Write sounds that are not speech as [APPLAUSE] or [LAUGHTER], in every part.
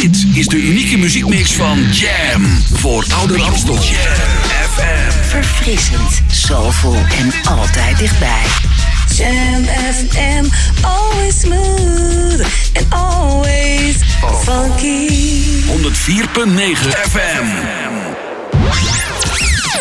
Dit is de unieke muziekmix van Jam. Voor Ouder Amstel. Jam FM. Verfrissend, soulful en altijd dichtbij. Jam FM, always smooth and always funky. 104.9 FM.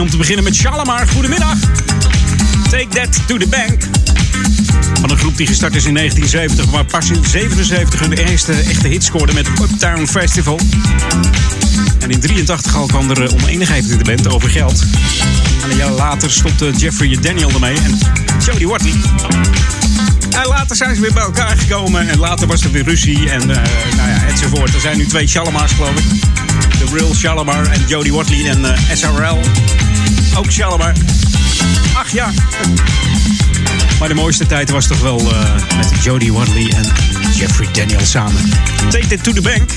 Om te beginnen met Shalimar. Goedemiddag. Take that to the bank. Van een groep die gestart is in 1970, maar pas in 77 hun eerste echte hit scoorde met Uptown Festival. En in 83 al kwam er eh, oneenigheid in de band over geld. En een jaar later stopte Jeffrey Daniel ermee en Jody Watley. En later zijn ze weer bij elkaar gekomen. En later was er weer ruzie en uh, nou ja, enzovoort. Er zijn nu twee Shalimars, geloof ik. De Real Shalimar en Jody Watley en eh, SRL ook Shalimar. Ach ja. Maar de mooiste tijd was toch wel eh, met Jody Wadley en Jeffrey Daniel samen. Take it to the bank.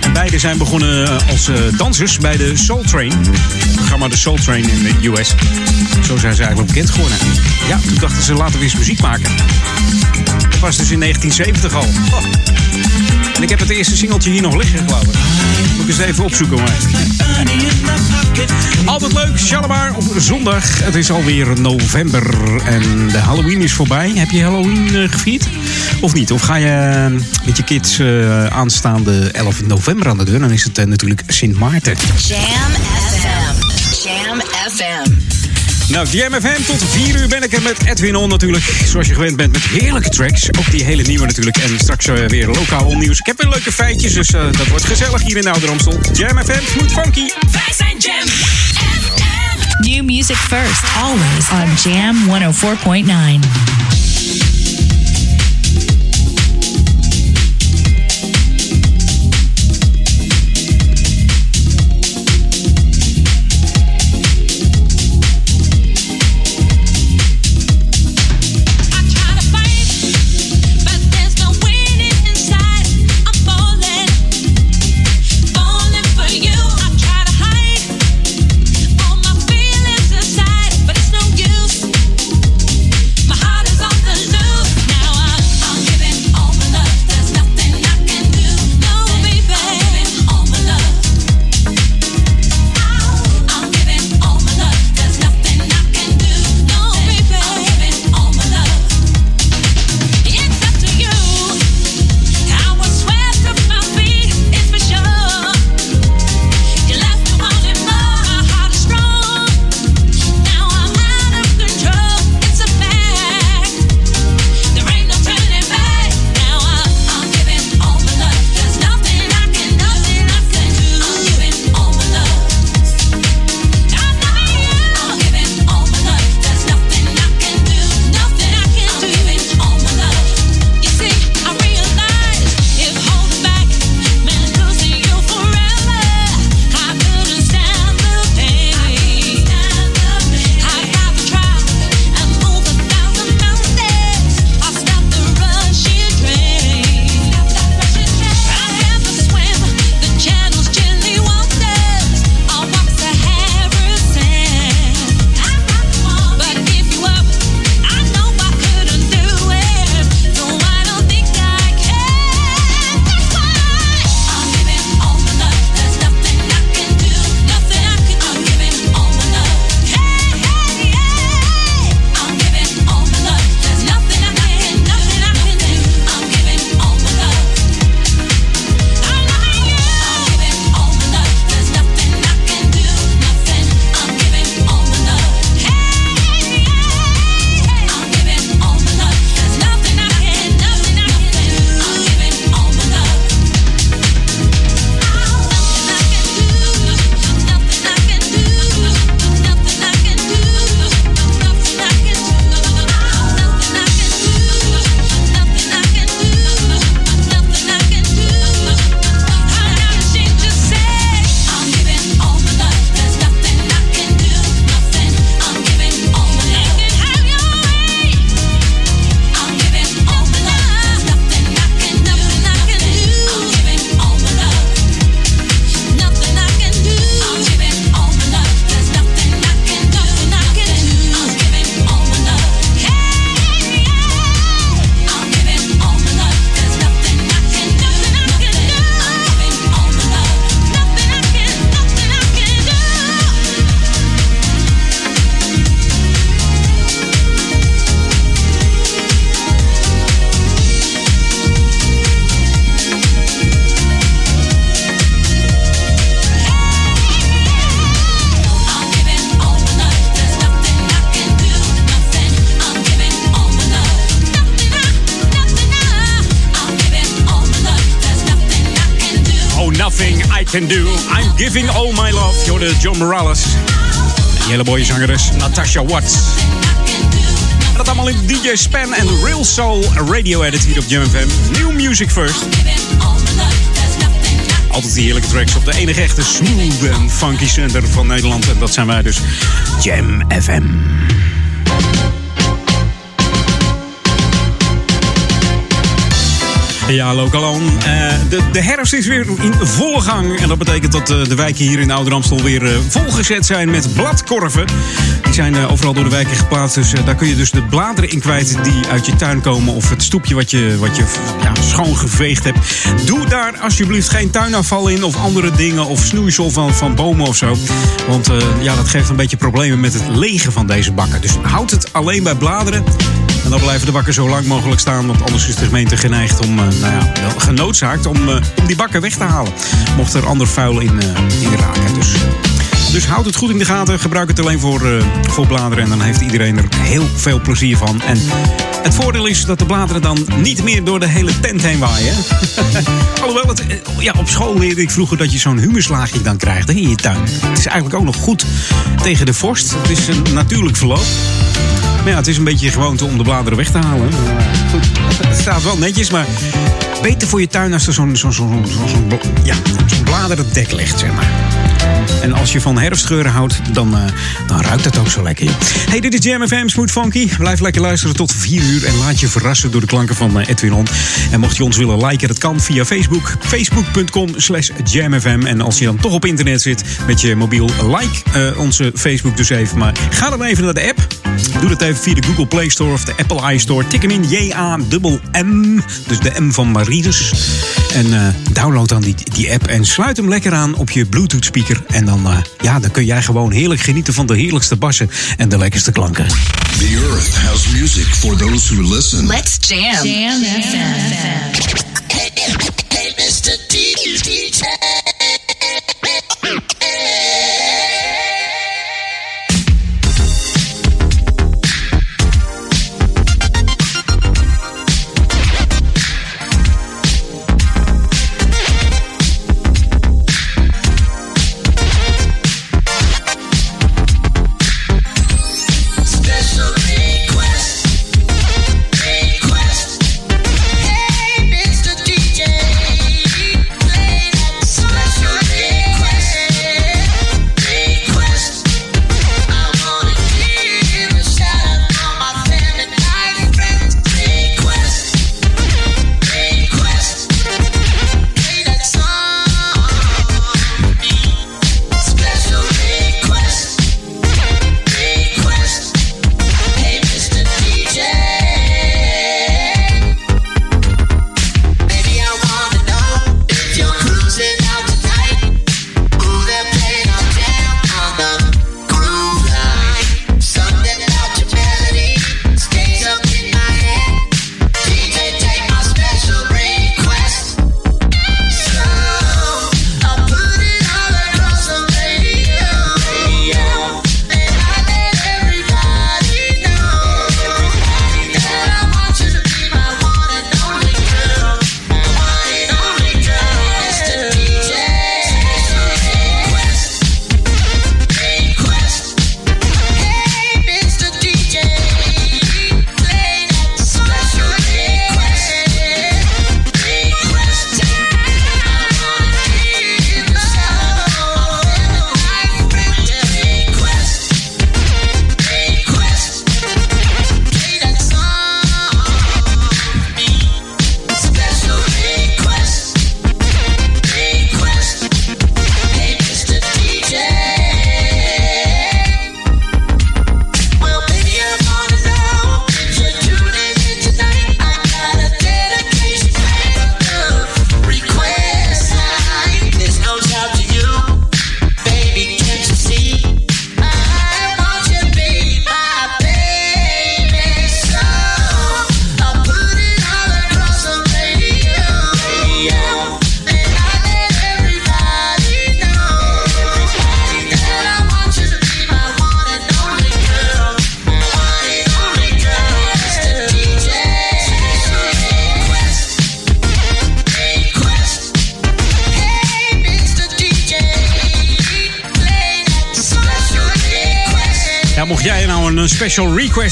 En beide zijn begonnen eh, als eh, dansers bij de Soul Train. Het programma de Soul Train in de US. Zo zijn ze eigenlijk bekend geworden. Ja, toen dachten ze laten we eens muziek maken. Dat was dus in 1970 al ik heb het eerste singeltje hier nog liggen, geloof ik. Moet ik eens even opzoeken, maar. Altijd leuk, Shalabar op zondag. Het is alweer november en de Halloween is voorbij. Heb je Halloween eh, gevierd? Of niet? Of ga je eh, met je kids uh, aanstaande 11 november aan de deur? Dan is het natuurlijk Sint Maarten. Jam FM. Jam FM. Nou, DMFM, tot 4 uur ben ik er met Edwin On natuurlijk. Zoals je gewend bent met heerlijke tracks. Ook die hele nieuwe natuurlijk. En straks eh, weer lokaal onnieuws. Ik heb een leuke feitjes, dus eh, dat wordt gezellig hier in Ouder Amstel. Jam funky. Wij zijn Jam New music first, always on Jam 104.9. hele Natasha Watts. En dat allemaal in DJ Span en Real Soul Radio Edit hier op JamFM. New Music First. Altijd die heerlijke tracks op de enige echte smooth en funky center van Nederland. En dat zijn wij dus, Jam FM. Ja, Lokalon. Eh de, de herfst is weer in volle gang. En dat betekent dat eh, de wijken hier in Ouder Amstel weer eh, volgezet zijn met bladkorven. Die zijn overal door de wijken geplaatst. Dus daar kun je dus de bladeren in kwijt die uit je tuin komen. Of het stoepje wat je, wat je ja, schoongeveegd hebt. Doe daar alsjeblieft geen tuinafval in of andere dingen. Of snoeisel van, van bomen of zo. Want ja, dat geeft een beetje problemen met het legen van deze bakken. Dus houd het alleen bij bladeren. Dan blijven de bakken zo lang mogelijk staan. Want anders is de gemeente geneigd om, eh, nou ja, genoodzaakt om, eh, om die bakken weg te halen. Mocht er ander vuil in, eh, in raken. Dus, dus houd het goed in de gaten. Gebruik het alleen voor, voor bladeren. En dan heeft iedereen er heel veel plezier van. En het voordeel is dat de bladeren dan niet meer door de hele tent heen waaien. [LAUGHS] Alhoewel, het, eh, ja, op school leerde ik vroeger dat je zo'n humuslaagje dan krijgt hè, in je tuin. Het is eigenlijk ook nog goed tegen de vorst. Het is een natuurlijk verloop. Maar ja, het is een beetje gewoonte om de bladeren weg te halen. Goed, [LAUGHS] het staat wel netjes, maar beter voor je tuin als er zo'n bla- ja, zo'n bladerdek ligt, zeg maar. En als je van herfstgeuren houdt, dan, eh, dan ruikt het ook zo lekker. Hey, dit is Jam FM Smooth Funky. Blijf lekker luisteren tot 4 uur en laat je verrassen door de klanken van eh, Edwin On. En mocht je ons willen liken, dat kan via Facebook. Facebook.com slash jamfm. En als je dan toch op internet zit met je mobiel, like eh, onze Facebook dus even. Maar ga dan even naar de app. Doe dat even via de Google Play Store of de Apple iStore. Tik hem in J-A-M-M. Dus de M van Maridus. En eh, download dan die, die app en sluit hem lekker aan op je Bluetooth speaker. En dan, eh, ja, dan kun jij gewoon heerlijk genieten van de heerlijkste bassen en de lekkerste klanken. The earth has music for those who listen. Let's jam. Jam FM. Special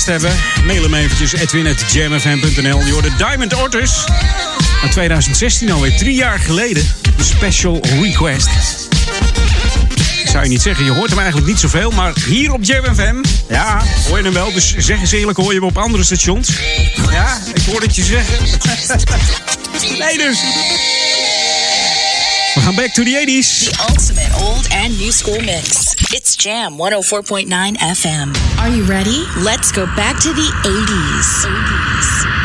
hebben, mail hem eventjes edwin.jamfm.nl. Je hoorde Diamond Otters. Uit 2016 alweer, drie jaar geleden. De special request. Ik zou je niet zeggen, je hoort hem eigenlijk niet zoveel. Maar hier op Jam FM, ja, hoor je hem wel. Dus zeg eens eerlijk, hoor je hem op andere stations? Ja, ik hoor het je zeggen. nee dus. We gaan back to the 80s. The ultimate old and new school mix. It's Jam 104.9 FM. Are you ready? Let's go back to the 80s. 80s.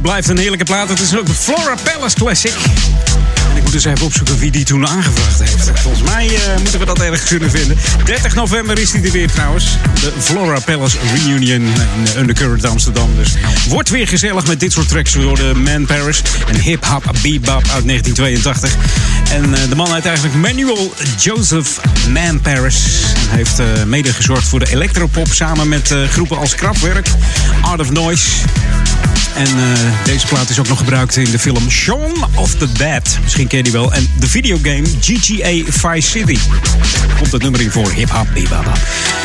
En het blijft een heerlijke plaat. Het is ook de Flora Palace Classic. En ik moet dus even opzoeken wie die toen aangevraagd heeft. Volgens mij eh, moeten we dat ergens kunnen vinden. 30 november is die er weer trouwens. De Flora Palace Reunion in Undercurrent Amsterdam. Dus wordt weer gezellig met dit soort tracks door de Man Paris. Een hip-hop bebop uit 1982. En eh, de man heet eigenlijk Manuel Joseph Man Paris. Hij heeft eh, mede gezorgd voor de electropop samen met eh, groepen als Krapwerk, Art of Noise. En eh, deze plaat is ook nog gebruikt in de film Shaun of the Dead. Misschien ken je die wel. En de videogame GTA Vice City. Komt het nummer in voor hip hop bebop.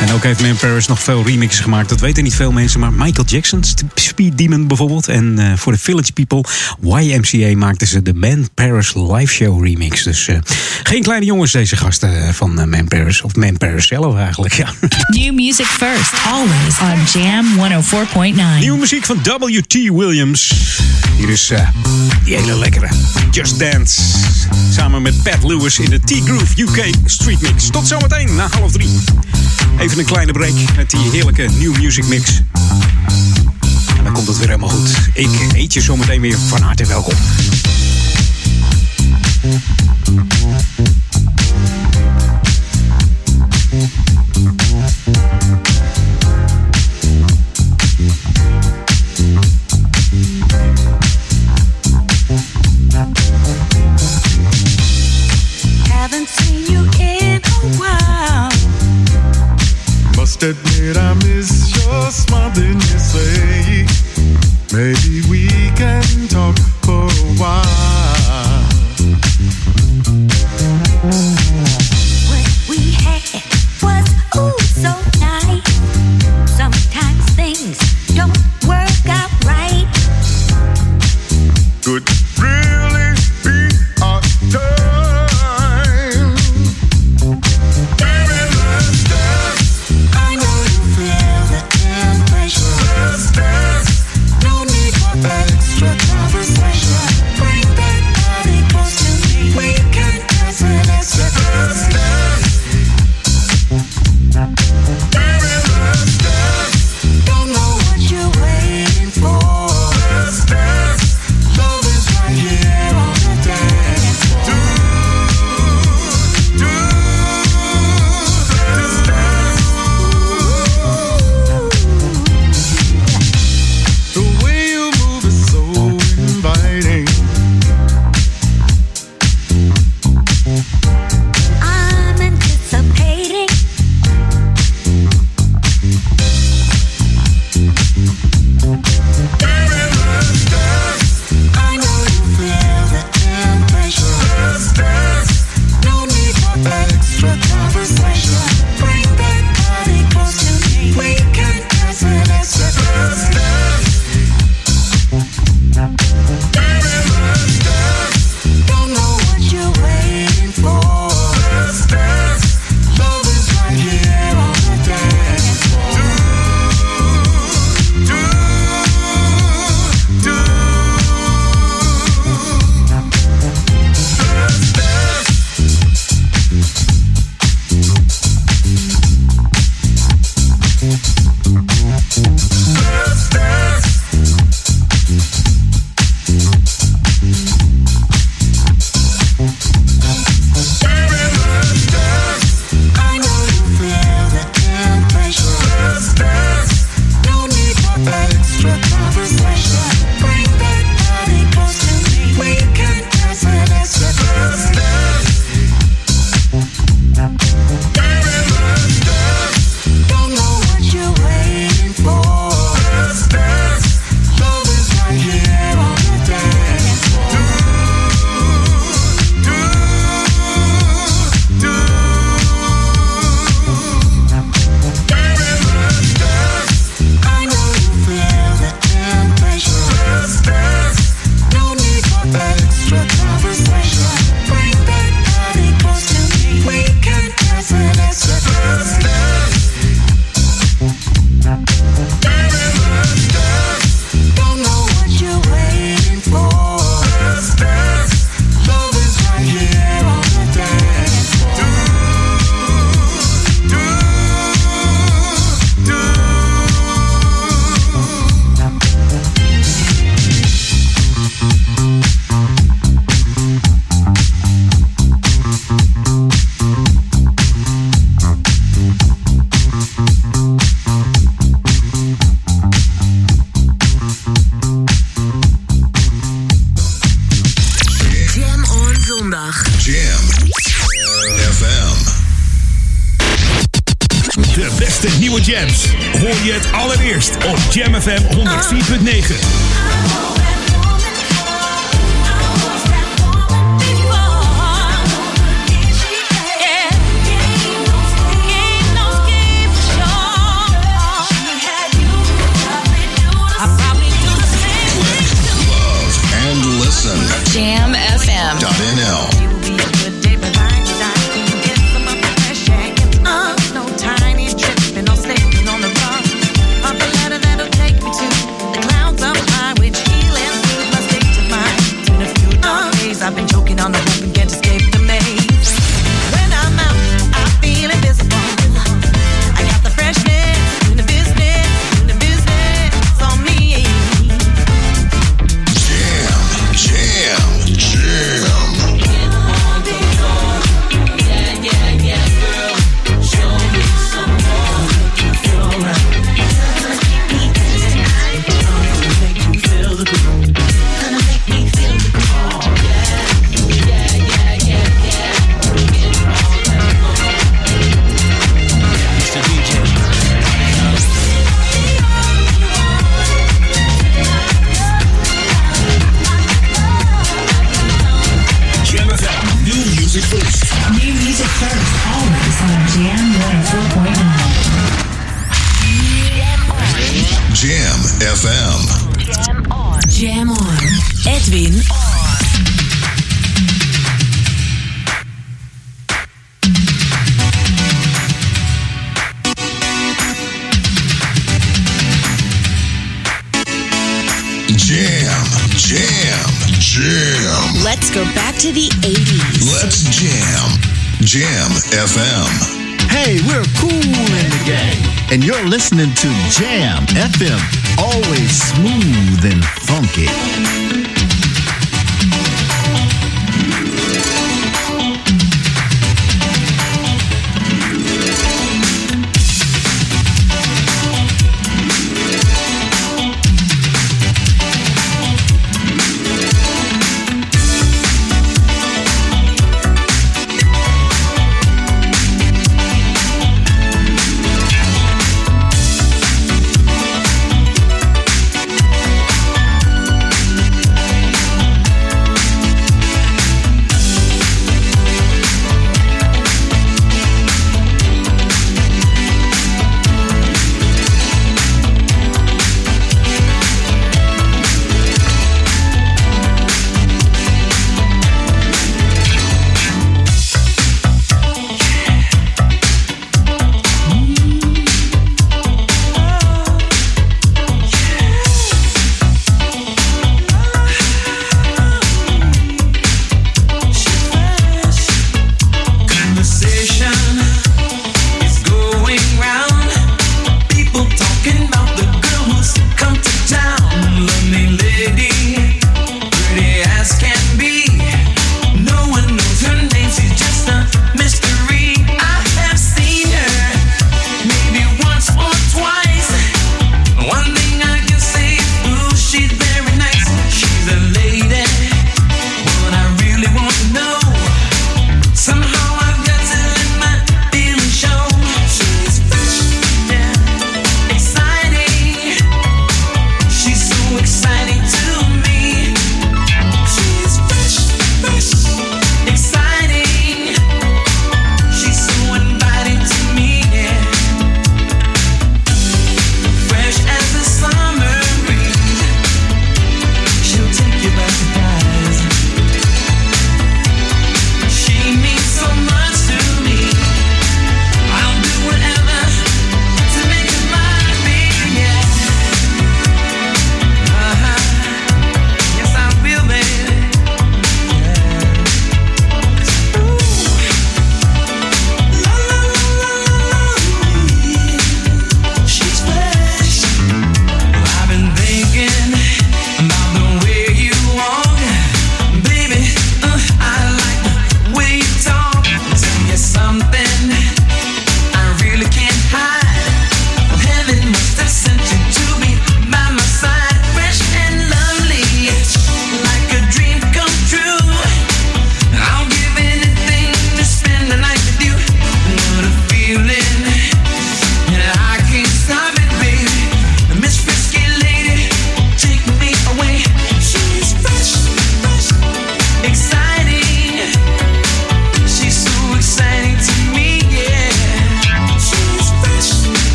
En ook heeft Man Paris nog veel remixes gemaakt. Dat weten niet veel mensen. Maar Michael Jackson, Speed Demon bijvoorbeeld. En eh, voor de Village People, YMCA maakten ze de Man Paris live show remix. Dus eh, geen kleine jongens deze gasten van Man Paris. Of Man Paris zelf eigenlijk, ja. New music first, always on Jam 104.9. Nieuwe muziek van W.T. Williams. Hier is eh, die hele lekkere Just Dance. Samen met Pat Lewis in de T-Groove UK Street Mix. Tot zometeen na half drie. Even een kleine break met die heerlijke New Music Mix. En dan komt het weer helemaal goed. Ik eet je zometeen weer van harte welkom.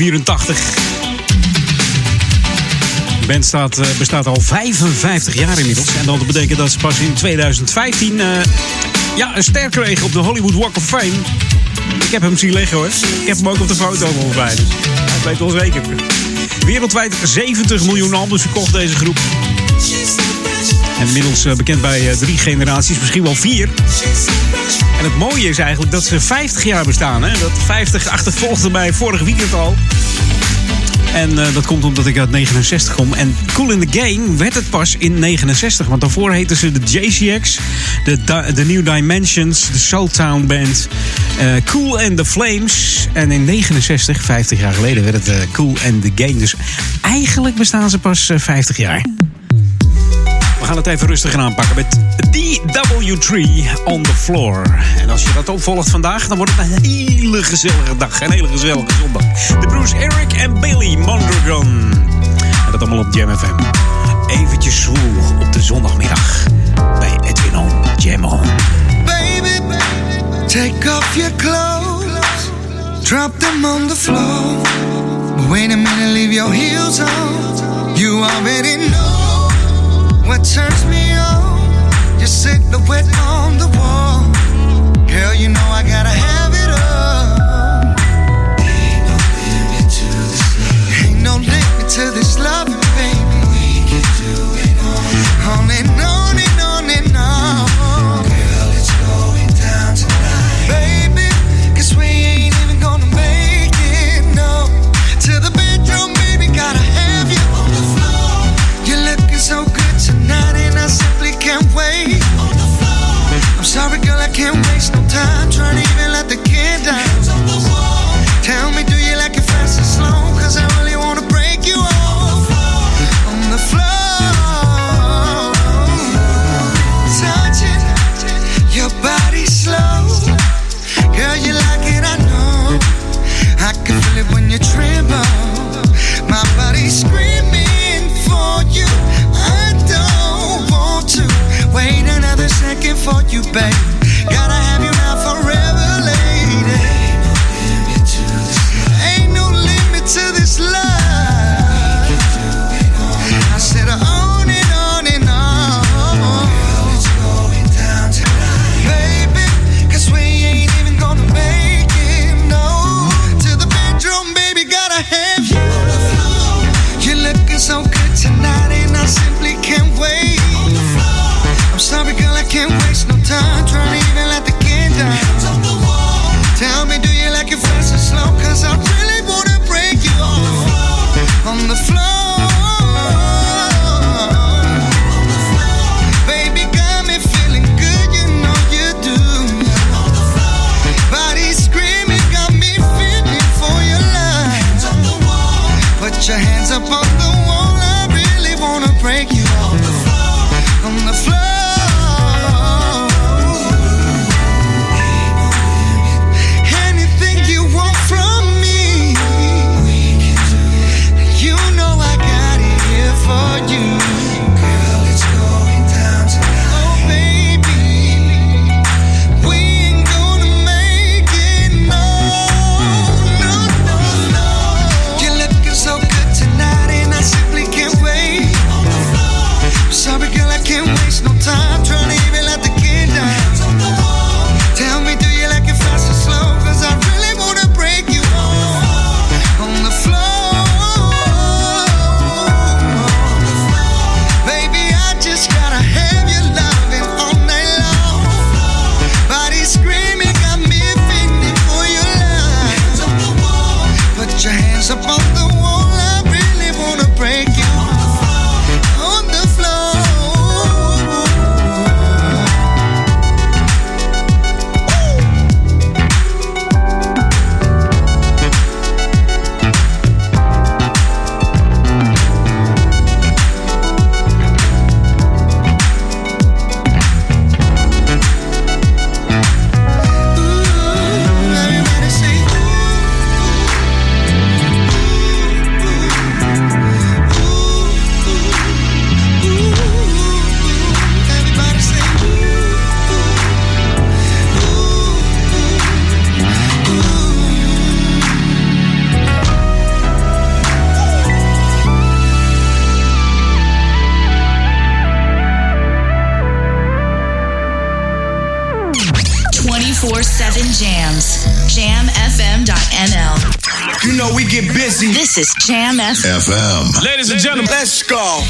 1984. De band eh, bestaat al 55 jaar inmiddels. En dat betekent dat ze pas in 2015 eh, ja, een ster kregen op de Hollywood Walk of Fame. Ik heb hem zien liggen hoor. Ik heb hem ook op de foto volgens mij. Dus dat weet wel zeker. Wereldwijd 70 miljoen albums verkocht deze groep. En inmiddels eh, bekend bij drie generaties, misschien wel vier. En het mooie is eigenlijk dat ze 50 jaar bestaan. Hè? Dat 50 achtervolgde mij vorig weekend al. En eh, dat komt omdat ik uit 69 kom. En Cool in the Game werd het pas in 69. Want daarvoor heten ze de JCX, de, de New Dimensions, de Soultown Band, eh, Cool and the Flames. En in 69, 50 jaar geleden, werd het eh, Cool and the Game. Dus eigenlijk bestaan ze pas eh, 50 jaar. Gaan het even rustig aanpakken met DW3 on the floor. En als je dat opvolgt vandaag, dan wordt het een hele gezellige dag. Een hele gezellige zondag. De Bruce Eric en Billy Mondragon. En dat allemaal op Jam FM. Eventjes zwoel op de zondagmiddag. Bij Edwin On Jam On. Baby, take off your clothes, drop them on the floor. Wait a minute, leave your heels on. You already know what turns me on. Your silhouette on the wall. FM. Ladies and gentlemen, let's go.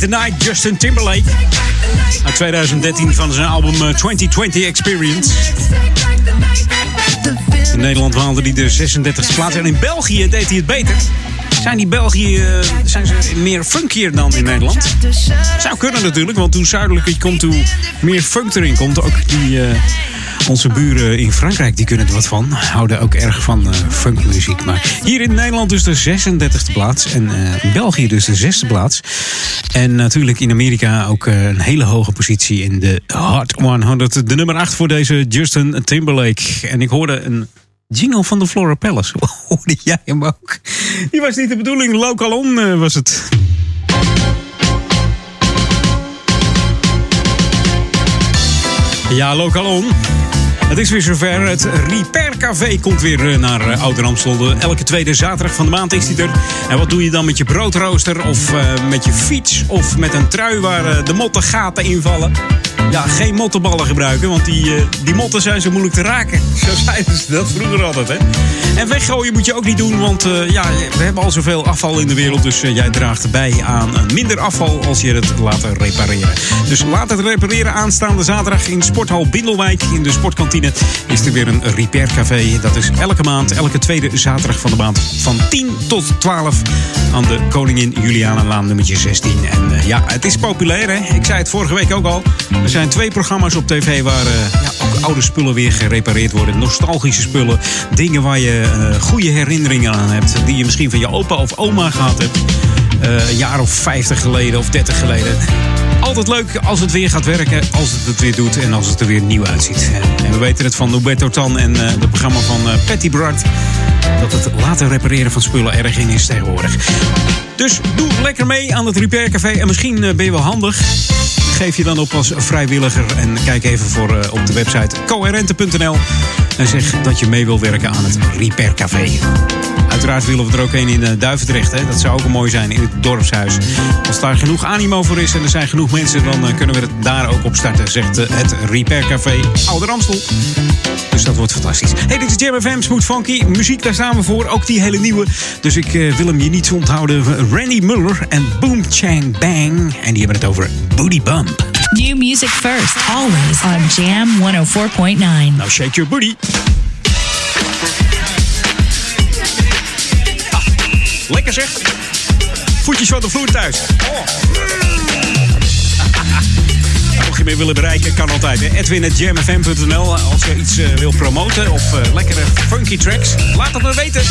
the Justin Timberlake. Uit 2013 van zijn album eh, 2020 Experience. In Nederland haalde hij de 36e plaats en in België deed hij het beter. Zijn die België eh, zijn ze meer funkier dan in Nederland? Zou kunnen natuurlijk, want hoe zuidelijker je komt, hoe meer funk erin komt. Ook die... Eh, onze buren in Frankrijk die kunnen er wat van. Houden ook erg van uh, funkmuziek. Maar hier in Nederland dus de 36e plaats. En eh, in België dus de zesde plaats. En natuurlijk in Amerika ook eh, een hele hoge positie in de Hot 100. De nummer 8 voor deze Justin Timberlake. En ik hoorde een jingle van de Flora Palace. [LAUGHS] Oh, hoorde jij hem ook? Die was niet de bedoeling. Lokalon was het. Ja, Lokalon is weer zover. Het Repair Café komt weer eh, naar eh, Ouder Amstel. De- Elke tweede zaterdag van de maand is die er. En wat doe je dan met je broodrooster of eh, met je fiets of met een trui waar de motten gaten invallen? Ja, geen mottenballen gebruiken, want die, eh, die motten zijn zo moeilijk te raken. [LAUGHS] Zo zeiden ze dat vroeger altijd, hè? En weggooien moet je ook niet doen, want eh, ja, we hebben al zoveel afval in de wereld. Dus eh, jij draagt bij aan minder afval als je het laat repareren. Dus laat het repareren aanstaande zaterdag in Sporthal Bindelwijk. In de sportkantine is er weer een repaircafé. Dat is elke maand, elke tweede zaterdag van de maand. Van 10 tot 12 aan de Koningin Julianenlaan nummertje 16. En ja, het is populair, hè? Ik zei het vorige week ook al. Twee programma's op tv waar eh, ja, ook oude spullen weer gerepareerd worden. Nostalgische spullen. Dingen waar je eh, goede herinneringen aan hebt. Die je misschien van je opa of oma gehad hebt. Eh, een jaar of 50 geleden of 30 geleden. Altijd leuk als het weer gaat werken, als het het weer doet en als het er weer nieuw uitziet. En we weten het van Roberto Tan en het programma van Patty Bart. Dat het laten repareren van spullen erg in is tegenwoordig. Dus doe lekker mee aan het Repair Café. En misschien eh, ben je wel handig. Geef je dan op als vrijwilliger. En kijk even voor, eh, op de website coherente.nl. En zeg dat je mee wil werken aan het Repair Café. Uiteraard willen we er ook een in eh, Duivendrecht. Hè. Dat zou ook mooi zijn in het dorpshuis. Als daar genoeg animo voor is en er zijn genoeg mensen... dan kunnen we het daar ook op starten, zegt het Repair Café Ouder Amstel. Dus dat wordt fantastisch. Hey, dit is Jam FM, Smooth Funky. Muziek, daar we voor. Ook die hele nieuwe. Dus ik wil hem je niet onthouden. Randy Muller en Boom Chang Bang. En die hebben het over Booty Bump. New music first, always on Jam 104.9. Nou, shake your booty. Ah, lekker zeg. Voetjes van de vloer thuis. [LAUGHS] Mocht je meer willen bereiken, kan altijd. Edwin.jamfm.nl Als je iets eh, wil promoten of eh, lekkere funky tracks, laat het me weten.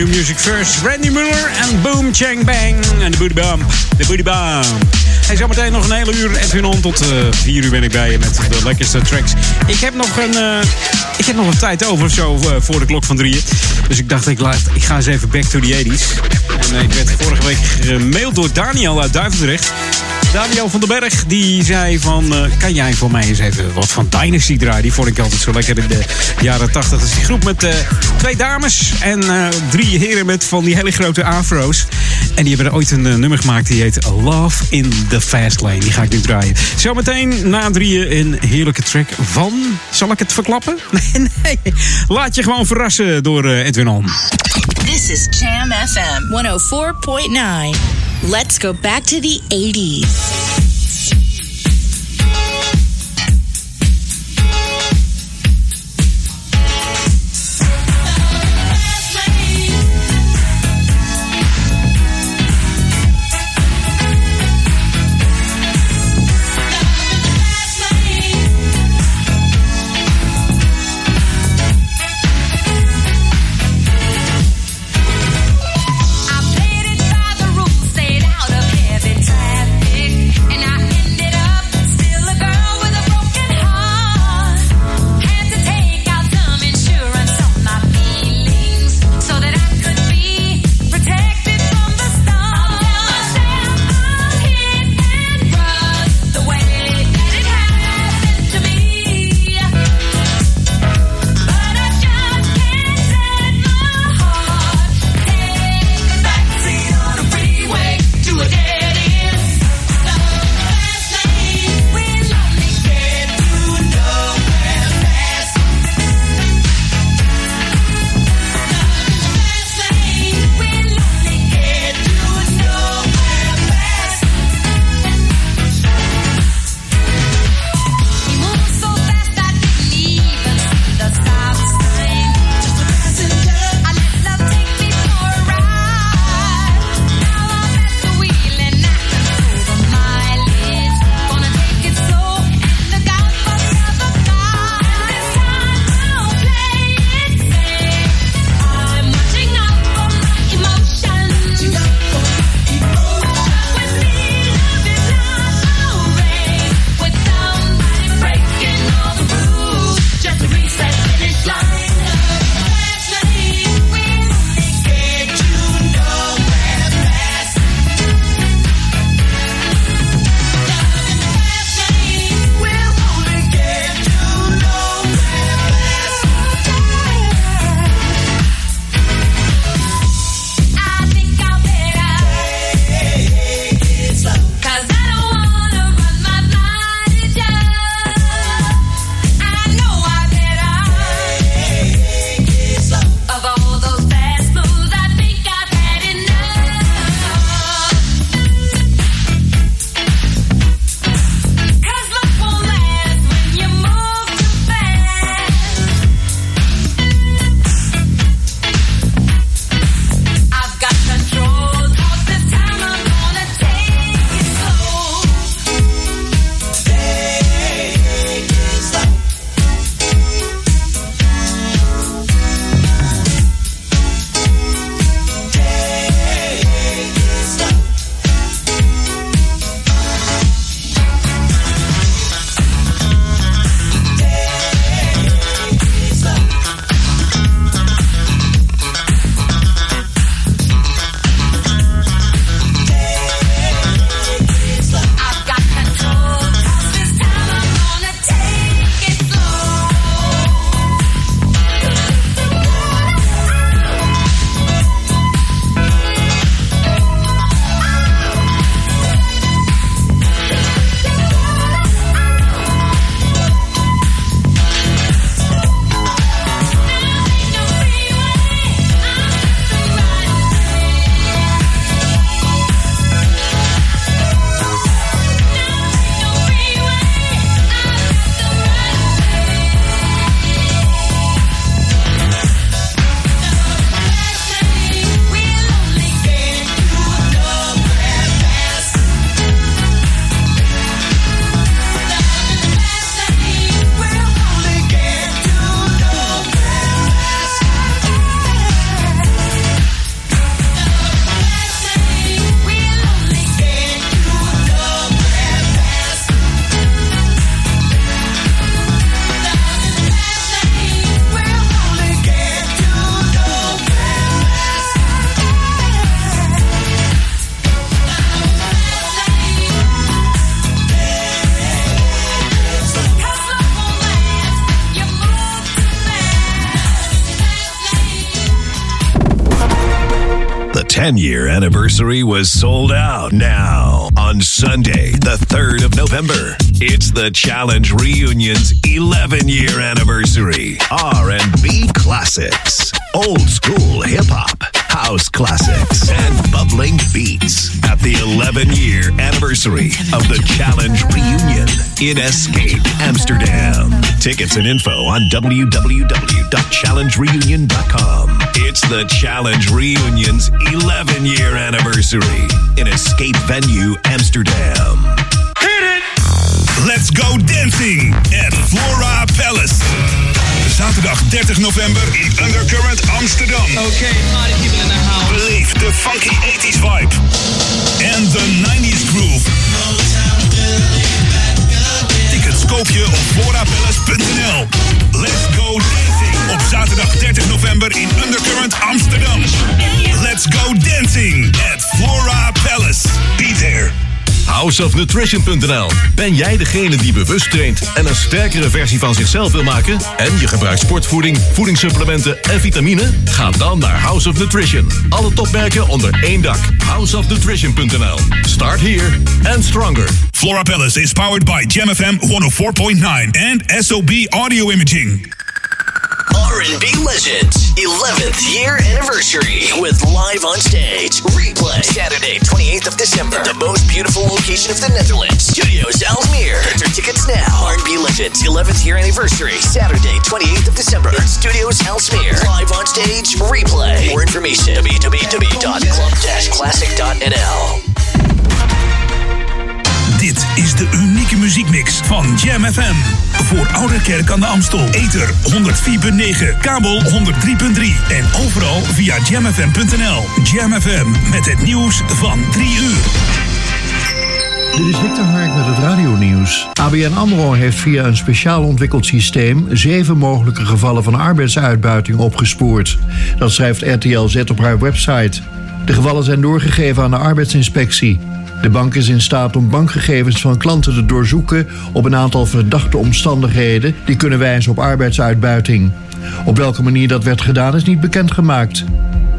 New Music First. Randy Muller en Boom Chang Bang. En de Booty Bump. De Booty Bump. Hey, zometeen nog een hele uur. Edwin On tot 4 uur ben ik bij je met de lekkerste tracks. Ik heb nog een, eh, ik heb nog een tijd over zo eh, voor de klok van drieën. Dus ik dacht, ik, laat, ik ga eens even back to the 80s. En eh, ik werd vorige week gemaild door Daniel uit Duivendrecht. Daniel van den Berg, die zei van... eh, kan jij voor mij eens even wat van Dynasty draaien? Die vond ik altijd zo lekker in de jaren 80. Dat is die groep met eh, twee dames en eh, drie heren met van die hele grote afro's. En die hebben er ooit een nummer gemaakt die heet Love in the Fast Lane. Die ga ik nu draaien. Zometeen na drieën een heerlijke track van... Zal ik het verklappen? [LAUGHS] Nee, nee. Laat je gewoon verrassen door Edwin On. This is Jam FM 104.9. Let's go back to the 80s. Was sold out. Now, on Sunday, the 3rd of November, it's the Challenge Reunion's 11 year anniversary. R&B classics, old school hip hop, house classics, and bubbling beats at the 11 year anniversary of the Challenge Reunion in Escape, Amsterdam. Tickets and info on www.challengereunion.com. It's the Challenge Reunion's 11 year anniversary in Escape Venue, Amsterdam. Hit it! Let's go dancing at Flora Palace. Zaterdag 30 november in Undercurrent Amsterdam. Okay, party people in the house. Beleef de funky 80s vibe en de 90s groove. Koop je op florapalace.nl. Let's go dancing op zaterdag 30 november in Undercurrent Amsterdam. Let's go dancing at Flora Palace. Be there. Houseofnutrition.nl. Ben jij degene die bewust traint en een sterkere versie van zichzelf wil maken? En je gebruikt sportvoeding, voedingssupplementen en vitamine? Ga dan naar House of Nutrition. Alle topmerken onder één dak. Houseofnutrition.nl. Start here and stronger. Flora Palace is powered by Jam FM 104.9 and SOB Audio Imaging. R&B Legends 11th year anniversary with live on stage. Replay Saturday 28th of December. The most beautiful location of the Netherlands. Studios Alsmeer Get your tickets now. R&B Legends 11th year anniversary. Saturday 28th of December. Studios Alsmeer live on stage. Replay. More information www.club-classic.nl de unieke muziekmix van Jam FM. Voor Oude Kerk aan de Amstel. Ether 104.9, kabel 103.3 en overal via jamfm.nl. Jam FM met het nieuws van 3 uur. Dit is Victor Hark met het radionieuws. ABN AMRO heeft via een speciaal ontwikkeld systeem... zeven mogelijke gevallen van arbeidsuitbuiting opgespoord. Dat schrijft RTL Z op haar website. De gevallen zijn doorgegeven aan de arbeidsinspectie. De bank is in staat om bankgegevens van klanten te doorzoeken... op een aantal verdachte omstandigheden... die kunnen wijzen op arbeidsuitbuiting. Op welke manier dat werd gedaan is niet bekendgemaakt.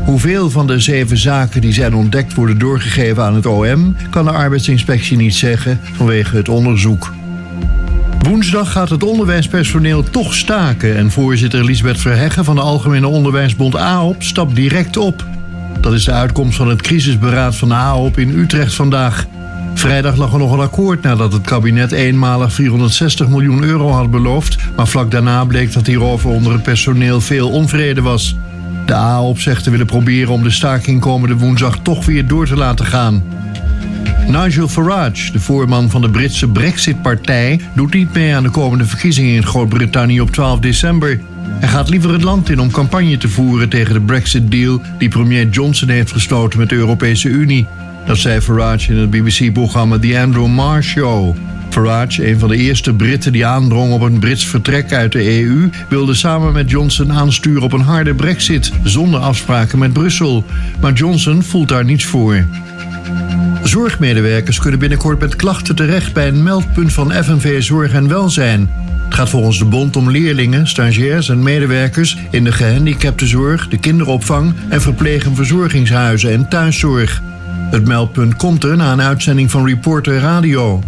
Hoeveel van de zeven zaken die zijn ontdekt worden doorgegeven aan het OM, kan de arbeidsinspectie niet zeggen vanwege het onderzoek. Woensdag gaat het onderwijspersoneel toch staken en voorzitter Lisbeth Verheggen van de Algemene Onderwijsbond AOP stapt direct op. Dat is de uitkomst van het crisisberaad van de AOP in Utrecht vandaag. Vrijdag lag er nog een akkoord nadat het kabinet eenmalig 460 miljoen euro had beloofd, maar vlak daarna bleek dat hierover onder het personeel veel onvrede was. De AOP zegt te willen proberen om de staking komende woensdag toch weer door te laten gaan. Nigel Farage, de voorman van de Britse Brexit-partij, doet niet mee aan de komende verkiezingen in Groot-Brittannië op 12 december. Hij gaat liever het land in om campagne te voeren tegen de Brexit-deal die premier Johnson heeft gesloten met de Europese Unie. Dat zei Farage in het BBC-programma The Andrew Marr Show. Farage, een van de eerste Britten die aandrong op een Brits vertrek uit de EU, wilde samen met Johnson aansturen op een harde brexit, zonder afspraken met Brussel. Maar Johnson voelt daar niets voor. Zorgmedewerkers kunnen binnenkort met klachten terecht bij een meldpunt van FNV Zorg en Welzijn. Het gaat volgens de bond om leerlingen, stagiairs en medewerkers in de gehandicaptenzorg, de kinderopvang en verpleeg- en verzorgingshuizen en thuiszorg. Het meldpunt komt er na een uitzending van Reporter Radio.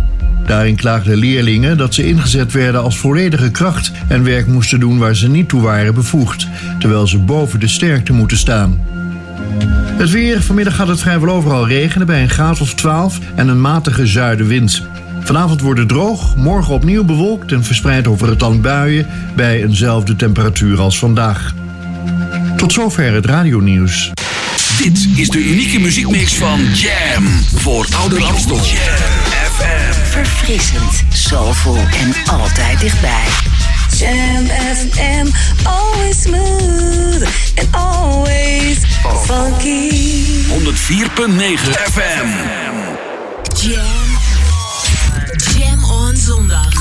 Daarin klaagden leerlingen dat ze ingezet werden als volledige kracht en werk moesten doen waar ze niet toe waren bevoegd, terwijl ze boven de sterkte moeten staan. Het weer. Vanmiddag gaat het vrijwel overal regenen bij een graad of 12 en een matige zuidenwind. Vanavond wordt het droog, morgen opnieuw bewolkt en verspreid over het land buien bij eenzelfde temperatuur als vandaag. Tot zover het radionieuws. Dit is de unieke muziekmix van Jam voor Oude Amstel. Jam FM. Verfrissend, soulful en altijd dichtbij. Jam FM, always smooth and always funky. 104.9 FM. Jam.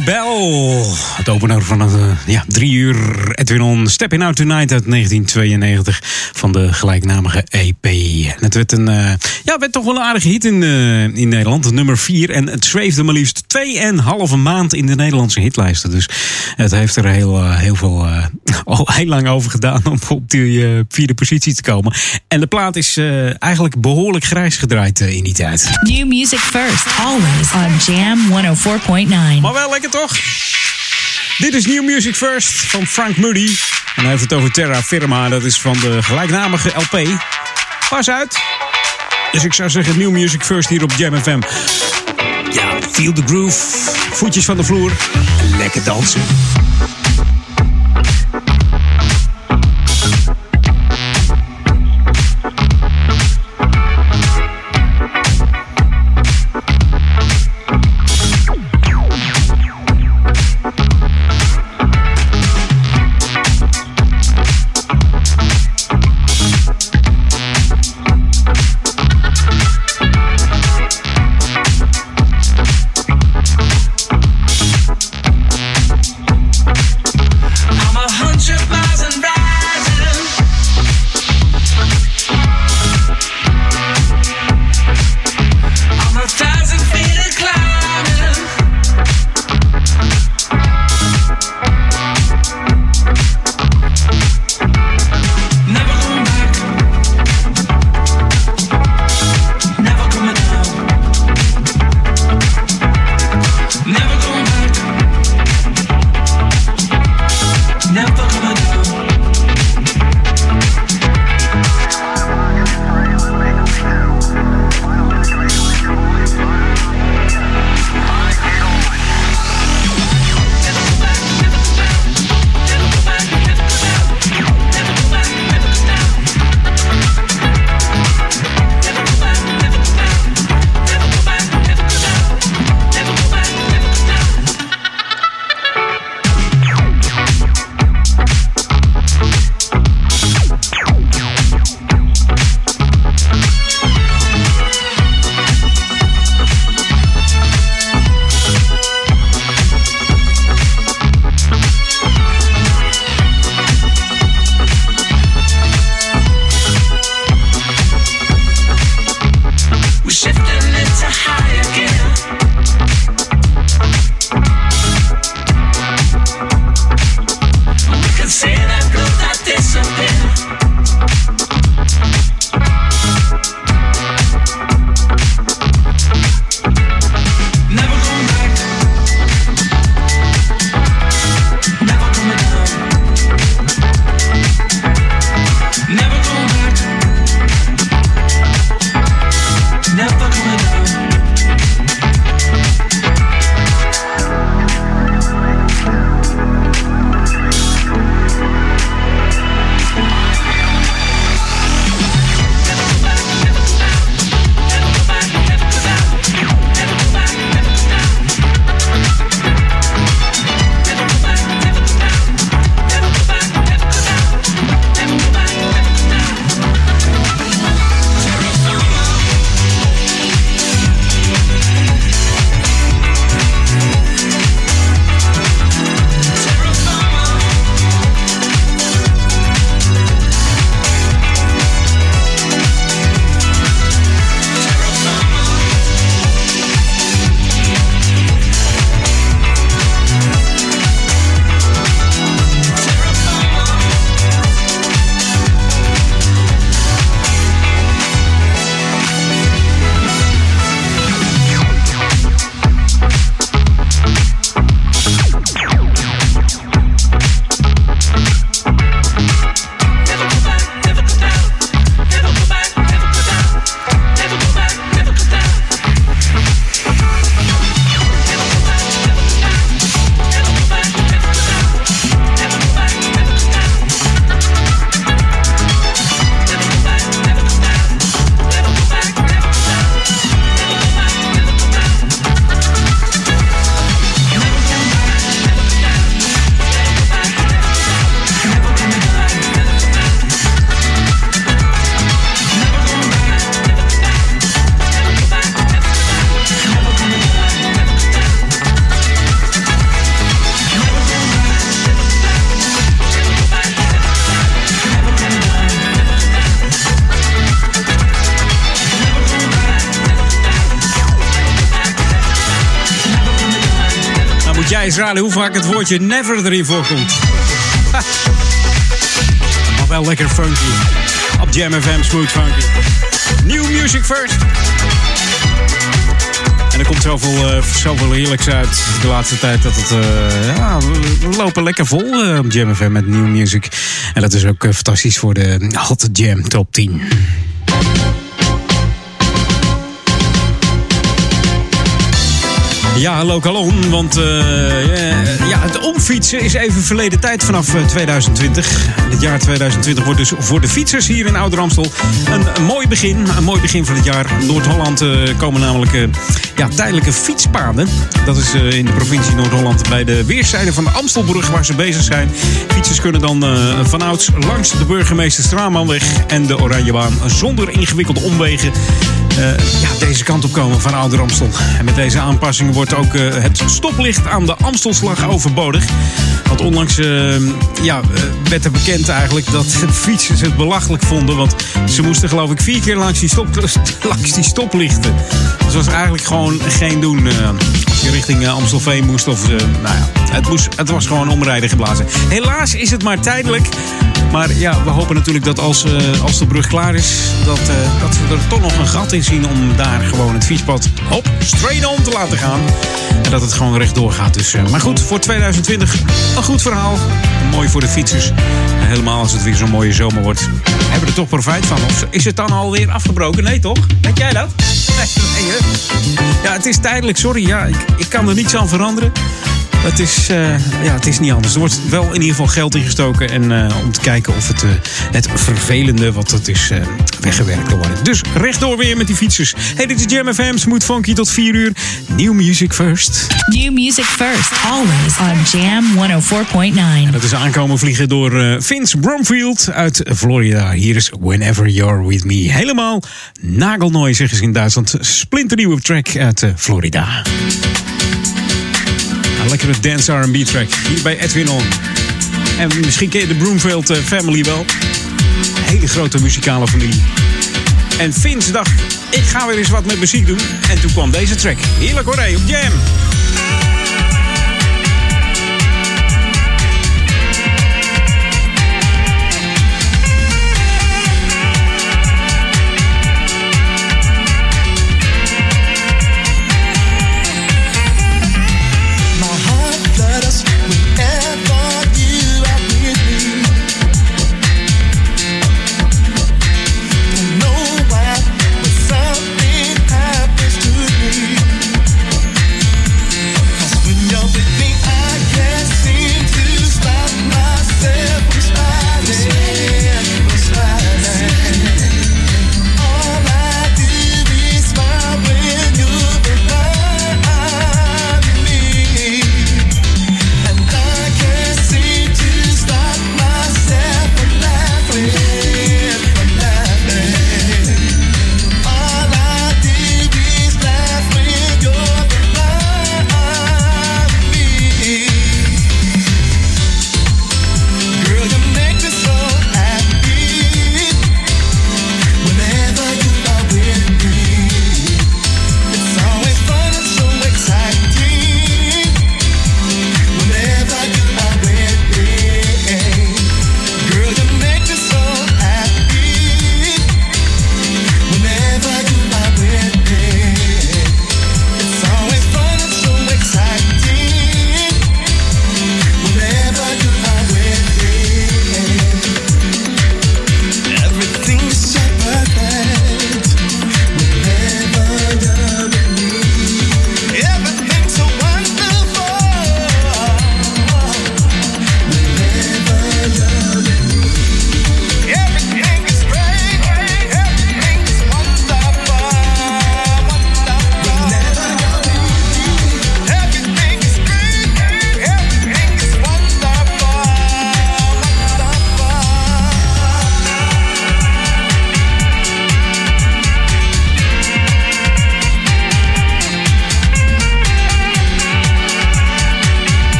Bell. Het opener van het, eh, ja, drie uur Edwin On Stepping Out Tonight uit 1992 van de gelijknamige EP. En het werd, een, eh, ja, werd toch wel een aardige hit in, eh, in Nederland, nummer 4. En het zweefde maar liefst 2,5 maand in de Nederlandse hitlijsten. Dus het heeft er heel, eh, heel veel, eh, [LAUGHS] al heel lang over gedaan om op die eh, vierde positie te komen. En de plaat is eigenlijk behoorlijk grijs gedraaid in die tijd. New music first, always on Jam 104.9. Maar wel lekker toch? Dit is New Music First van Frank Moody. En hij heeft het over Terra Firma. Dat is van de gelijknamige LP. Pas uit. Dus ik zou zeggen New Music First hier op Jam FM. Feel the groove. Voetjes van de vloer. Lekker dansen. Eens hoe vaak het woordje never erin voorkomt. Maar wel lekker funky. Op Jam FM Smooth Funky. New music first. En er komt zoveel, eh, zoveel heerlijks uit de laatste tijd dat het. eh, ja, we lopen lekker vol eh, op Jam FM met new music. En dat is ook fantastisch voor de Hot Jam Top 10. Ja, hallo Calon, want eh, ja, ja, het omfietsen is even verleden tijd vanaf eh, 2020. Het jaar 2020 wordt dus voor de fietsers hier in Ouder-Amstel een, mooi begin. Een mooi begin van het jaar. Noord-Holland eh, komen namelijk eh, ja, tijdelijke fietspaden. Dat is eh, in de provincie Noord-Holland bij de weerszijde van de Amstelbrug waar ze bezig zijn. Fietsers kunnen dan eh, vanouds langs de burgemeester Stramanweg en de Oranjebaan zonder ingewikkelde omwegen eh, ja, deze kant op komen van Ouder Amstel. En met deze aanpassingen wordt ook eh, het stoplicht aan de Amstelslag overbodig. Want onlangs eh, ja, eh, werd er bekend eigenlijk dat [LAUGHS] fietsers het belachelijk vonden. Want ze moesten geloof ik vier keer langs die, [LAUGHS] die stoplichten. Dus dat was eigenlijk gewoon geen doen. Je richting eh, Amstelveen moest of... eh, nou ja, het, moest, het was gewoon omrijden geblazen. Helaas is het maar tijdelijk. Maar ja, we hopen natuurlijk dat als, eh, als de brug klaar is... Dat, dat we er toch nog een gat in zien om daar gewoon het fietspad op straight on te laten gaan. En dat het gewoon rechtdoor gaat. Dus, maar goed, voor 2020 een goed verhaal. Mooi voor de fietsers. Helemaal als het weer zo'n mooie zomer wordt. Hebben we er toch profijt van? Of is het dan alweer afgebroken? Nee toch? Weet jij dat? Nee, nee, hè? Ja, het is tijdelijk, sorry. Ja, ik, ik kan er niets aan veranderen. Het is, eh, ja, het is niet anders. Er wordt wel in ieder geval geld ingestoken. En eh, om te kijken of het, eh, het vervelende wat het is weggewerkt kan worden. Dus rechtdoor weer met die fietsers. Hey, dit is Jam FM. Smooth Funky tot 4 uur. New music first. New music first, always on Jam 104.9. En dat is aankomen vliegen door eh, Vince Bromfield uit Florida. Hier is Whenever You're With Me. Helemaal nagelnooi, zeggen ze in Duitsland. Splinternieuwe track uit eh, Florida. Een lekkere dance R&B track. Hier bij Edwin On. En misschien ken je de Broomfield eh, family wel. Hele grote muzikale familie. En Vince dacht, ik ga weer eens wat met muziek doen. En toen kwam deze track. Heerlijk hoor, op Jam.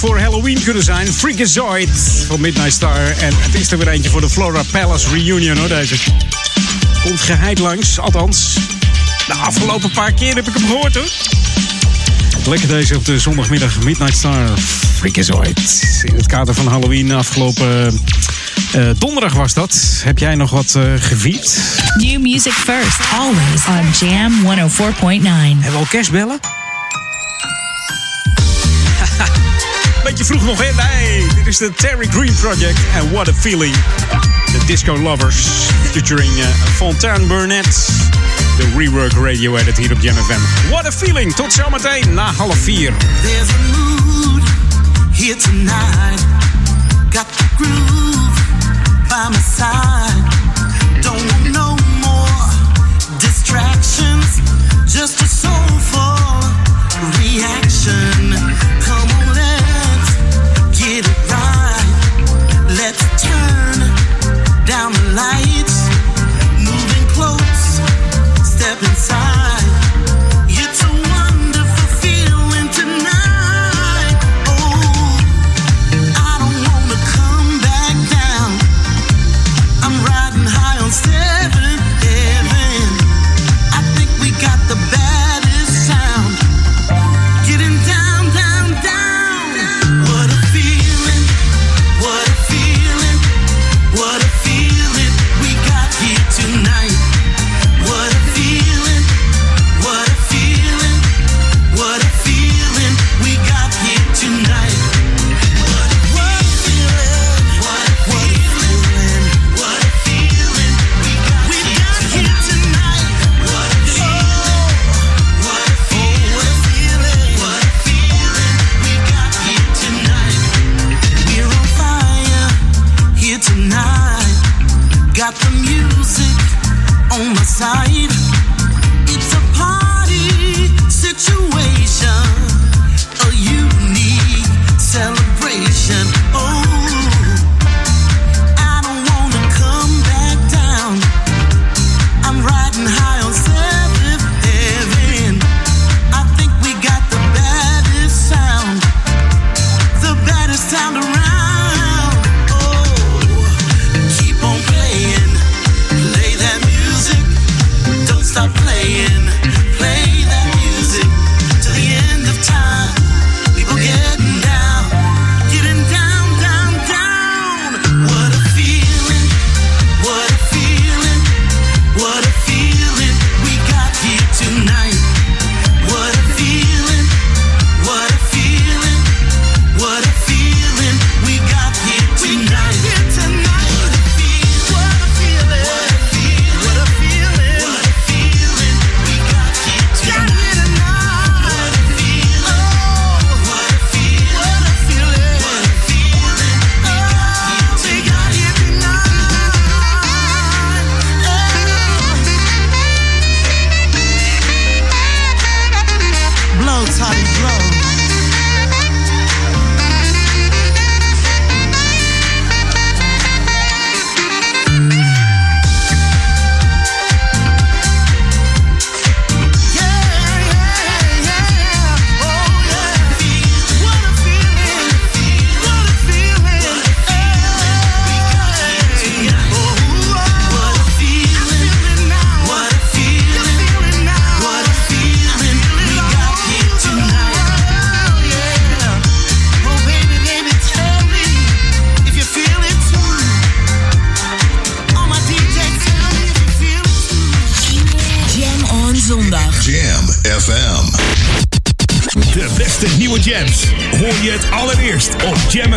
voor Halloween kunnen zijn. Freakazoid van Midnight Star. En het is er weer eentje voor de Flora Palace Reunion hoor, deze. Komt geheid langs, althans. De afgelopen paar keer heb ik hem gehoord hoor. Lekker deze op de zondagmiddag Midnight Star. Freakazoid. In het kader van Halloween afgelopen eh, donderdag was dat. Heb jij nog wat uh, gevierd? New music first, always on Jam 104.9. Hebben we al kerstbellen? je vroeg nog in. Nee, dit is de Terry Green Project. En what a feeling. The Disco Lovers featuring eh, Fontaine Burnett. De Rework Radio Edit hier op JamFM. What a feeling. Tot zometeen na half vier. There's a mood here tonight. Got the groove by my side. Don't want no more distractions. Just a soulful reaction.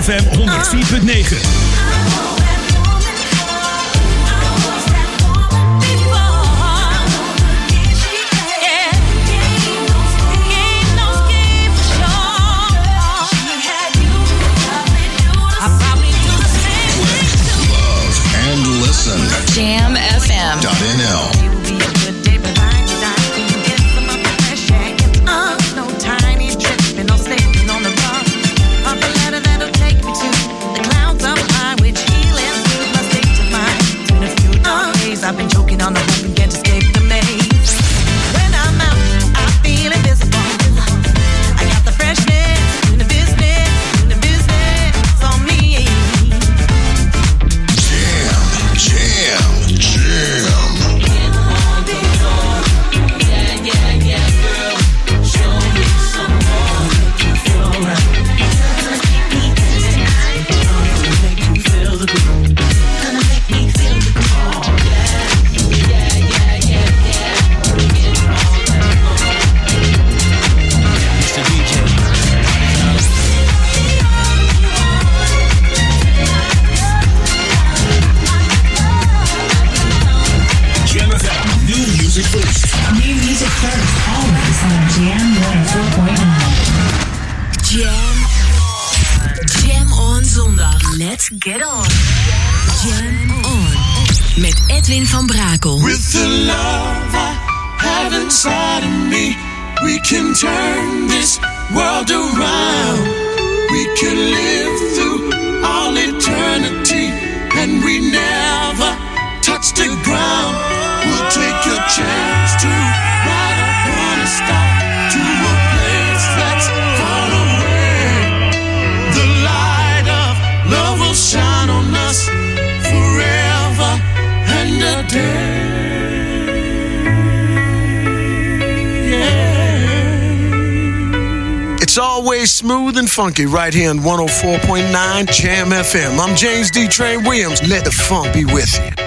FM 104.9. funky right here on 104.9 Jam FM. I'm James D. Train Williams. Let the funk be with you.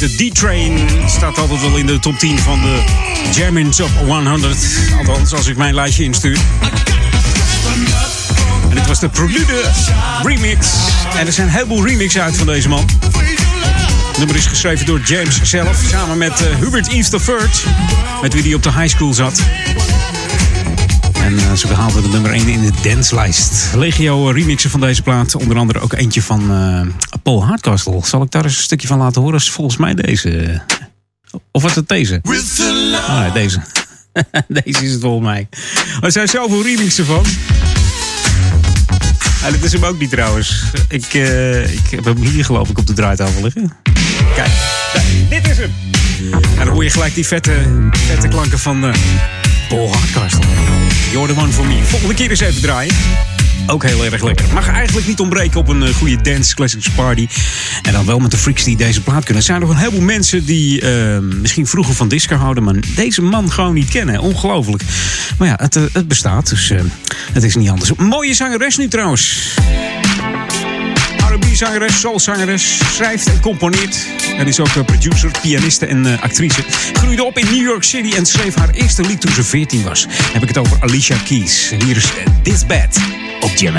De D-Train. Staat altijd wel in de top 10 van de German Top 100. Althans, als ik mijn lijstje instuur. En dit was de Prelude remix. En er zijn een heleboel remixen uit van deze man. Het nummer is geschreven door James zelf. Samen met uh, Hubert of Furt. Met wie hij op de high school zat. En uh, ze behaalden de nummer 1 in de danslijst. Legio eh, remixen van deze plaat. Onder andere ook eentje van... Paul Hardcastle. Zal ik daar eens een stukje van laten horen? Is volgens mij deze. Of was het deze? Ah, deze. [LAUGHS] deze is het volgens mij. Er zijn zoveel remixen van. Ah, dit is hem ook niet trouwens. Ik, eh, ik heb hem hier geloof ik op de draaitafel liggen. Kijk, dit is hem. En dan hoor je gelijk die vette, vette klanken van eh Paul Hardcastle. You're the one for me. Volgende keer eens even draaien. Ook heel erg lekker. Mag eigenlijk niet ontbreken op een eh, goede dance classics party. En dan wel met de freaks die deze plaat kunnen. Er zijn nog een heleboel mensen die eh, misschien vroeger van disco houden, maar deze man gewoon niet kennen. Ongelooflijk. Maar ja, het, eh, het bestaat, dus het is niet anders. Mooie zangeres nu trouwens. R&B-zangeres, soulzangeres, schrijft en componeert. En is ook producer, pianiste en actrice. Groeide op in New York City en schreef haar eerste lied toen ze 14 was. Dan heb ik het over Alicia Keys. Hier is This Bad op Jam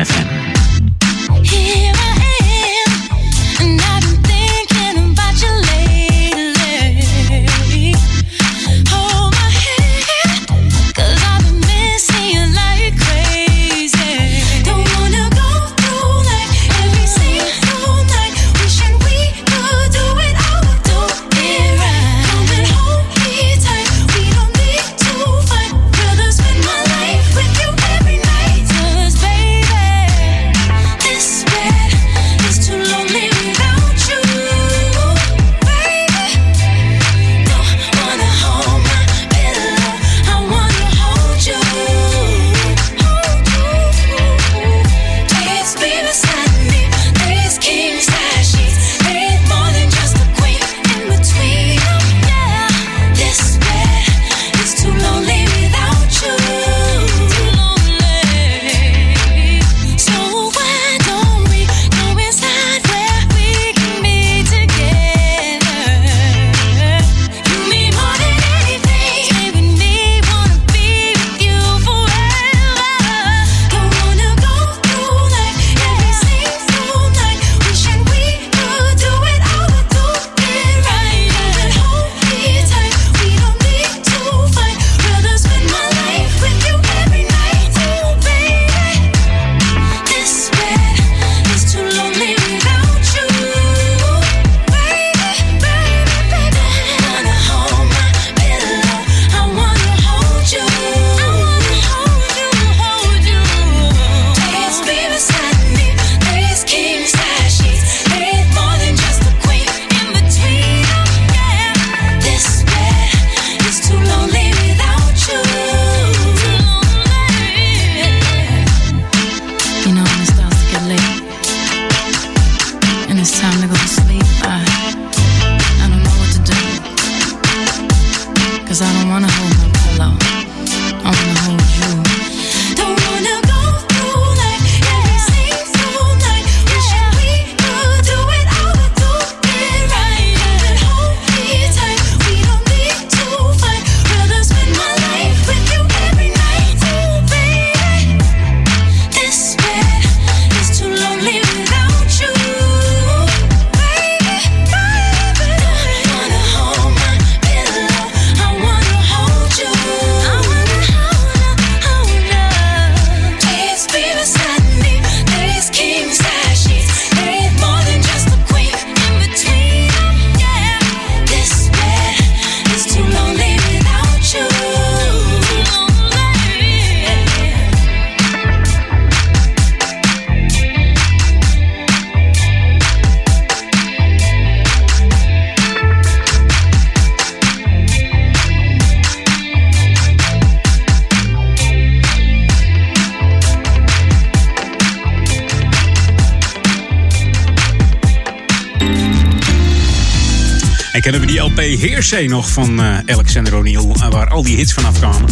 Heersee nog van eh, Alexander O'Neill, eh, waar al die hits vanaf kwamen.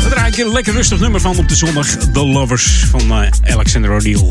Daar draai ik een lekker rustig nummer van op de zondag. The Lovers van eh, Alexander O'Neill.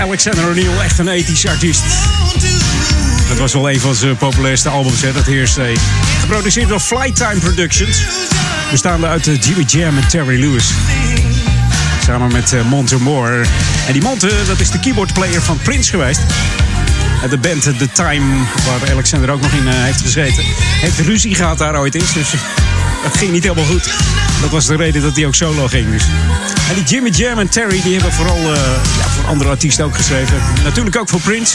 Alexander O'Neill, echt een ethisch artiest. Dat was wel een van zijn populairste albums, dat Hearsay. Geproduceerd door Flytime Productions. Bestaande uit eh, Jimmy Jam en Terry Lewis. Samen met eh, Monte Moore. En die Monte, dat is de keyboardplayer van Prince geweest. De band The Time, waar Alexander ook nog in eh, heeft gezeten, heeft ruzie gehad daar ooit eens. Dus dat ging niet helemaal goed. Dat was de reden dat hij ook solo ging. Dus. En die Jimmy Jam en Terry, die hebben vooral eh, andere artiesten ook geschreven. Natuurlijk ook voor Prince.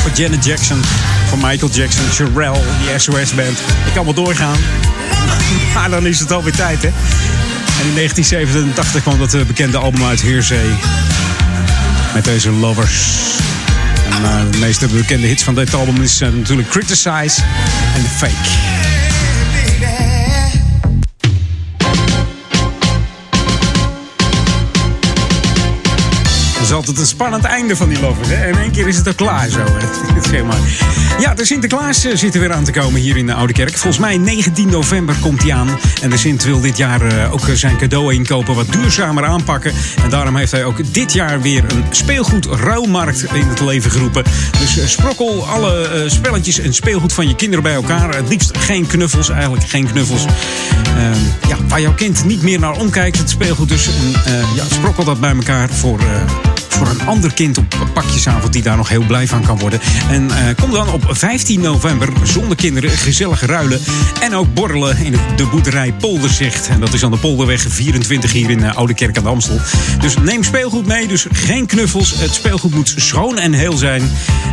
Voor Janet Jackson, voor Michael Jackson, Sherelle, die SOS-band. Ik kan wel doorgaan. [LAUGHS] Maar dan is het alweer tijd, hè? En in 1987 kwam dat eh, bekende album uit Heersay. Met deze Lovers. En eh, de meeste bekende hits van dit album is eh, natuurlijk Criticize en The Fake. Altijd een spannend einde van die lovers. Hè? In één keer is het al klaar zo. [LAUGHS] Ja, de Sinterklaas eh, zit er weer aan te komen hier in de Oude Kerk. Volgens mij 19 november komt hij aan. En de Sint wil dit jaar eh, ook zijn cadeau inkopen wat duurzamer aanpakken. En daarom heeft hij ook dit jaar weer een speelgoedruilmarkt in het leven geroepen. Dus eh, sprokkel alle eh, spelletjes en speelgoed van je kinderen bij elkaar. Het liefst geen knuffels, eigenlijk geen knuffels. Ehm, ja, waar jouw kind niet meer naar omkijkt, het speelgoed dus. En, eh, ja, sprokkel dat bij elkaar voor... eh, voor een ander kind op pakjesavond die daar nog heel blij van kan worden. En eh, kom dan op 15 november zonder kinderen gezellig ruilen. En ook borrelen in de boerderij Polderzicht. En dat is aan de Polderweg 24 hier in eh, Oude Kerk aan de Amstel. Dus neem speelgoed mee, dus geen knuffels. Het speelgoed moet schoon en heel zijn.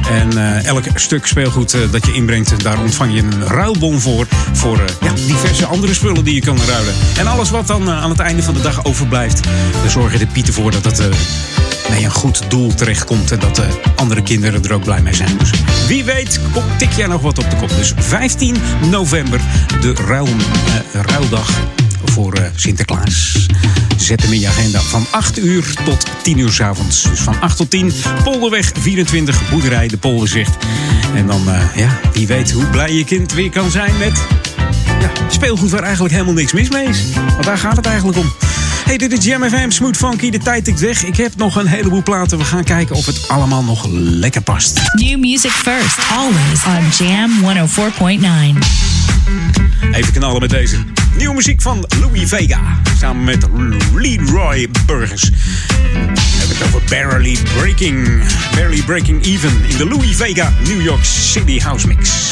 En eh, elk stuk speelgoed dat je inbrengt, daar ontvang je een ruilbon voor. Voor ja, diverse andere spullen die je kan ruilen. En alles wat dan aan het einde van de dag overblijft, daar zorgen de pieten voor dat eh, bij een goed doel terechtkomt en dat de andere kinderen er ook blij mee zijn. Dus wie weet, kom- tik jij nog wat op de kop. Dus 15 november, de ruil, eh, ruildag voor eh, Sinterklaas. Zet hem in je agenda van 8 uur tot 10 uur s avonds. Dus van 8 tot 10, Polderweg 24, boerderij De Polderzicht. En dan, eh, ja, wie weet hoe blij je kind weer kan zijn met ja, speelgoed waar eigenlijk helemaal niks mis mee is. Want daar gaat het eigenlijk om. Hey, dit is Jam FM, Smooth Funky, de tijd tikt weg. Ik heb nog een heleboel platen. We gaan kijken of het allemaal nog lekker past. New music first, always on Jam 104.9. Even knallen met deze. Nieuwe muziek van Louis Vega. Samen met Leroy Burgers. We hebben het over Barely Breaking. Barely Breaking Even. In de Louis Vega New York City House Mix.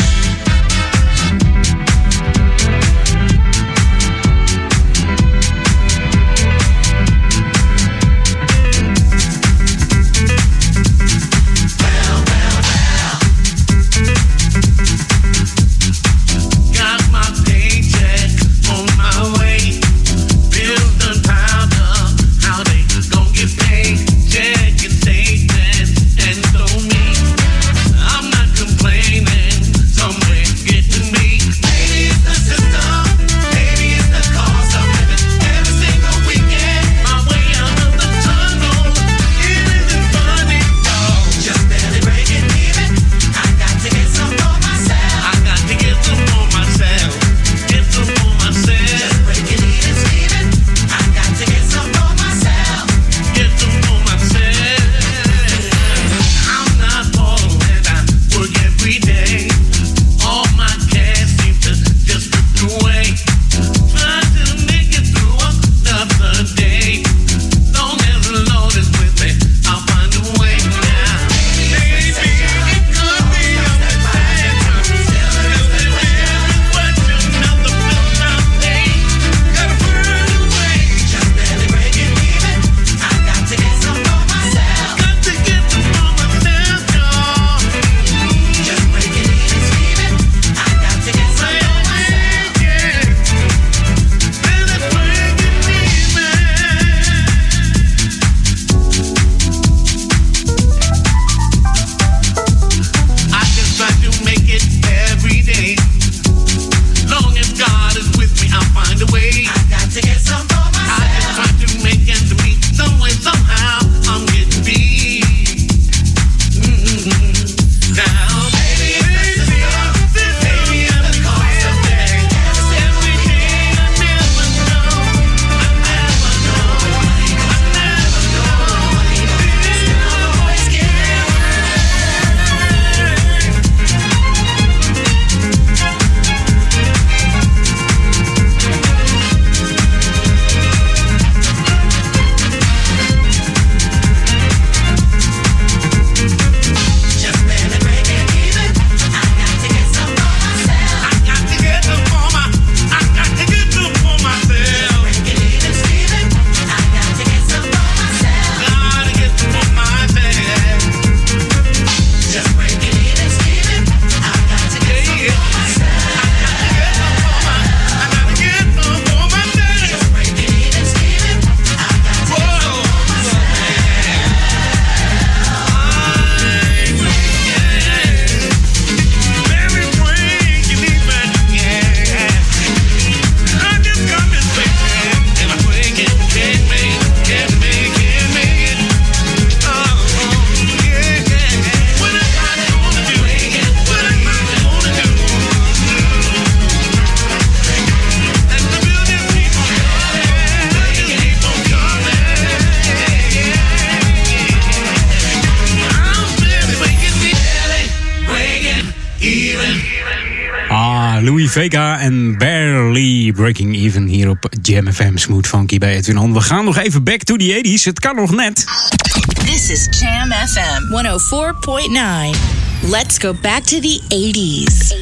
En Barely Breaking Even hier op Jam FM Smooth Funky bij Edwin On. We gaan nog even back to the 80s. Het kan nog net. This is Jam FM 104.9. Let's go back to the 80s.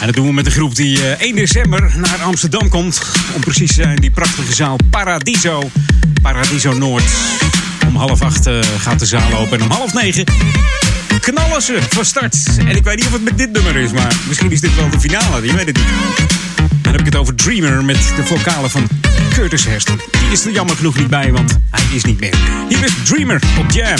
En dat doen we met een groep die eh, 1 december naar Amsterdam komt. Om precies te zijn, die prachtige zaal Paradiso. Paradiso Noord. Om half acht eh, gaat de zaal open. En om half negen knallen ze van start. En ik weet niet of het met dit nummer is, maar misschien is dit wel de finale. Je weet het niet. Dan heb ik het over Dreamer met de vocalen van Curtis Heston. Die is er jammer genoeg niet bij, want hij is niet meer. Hier is Dreamer op Jam.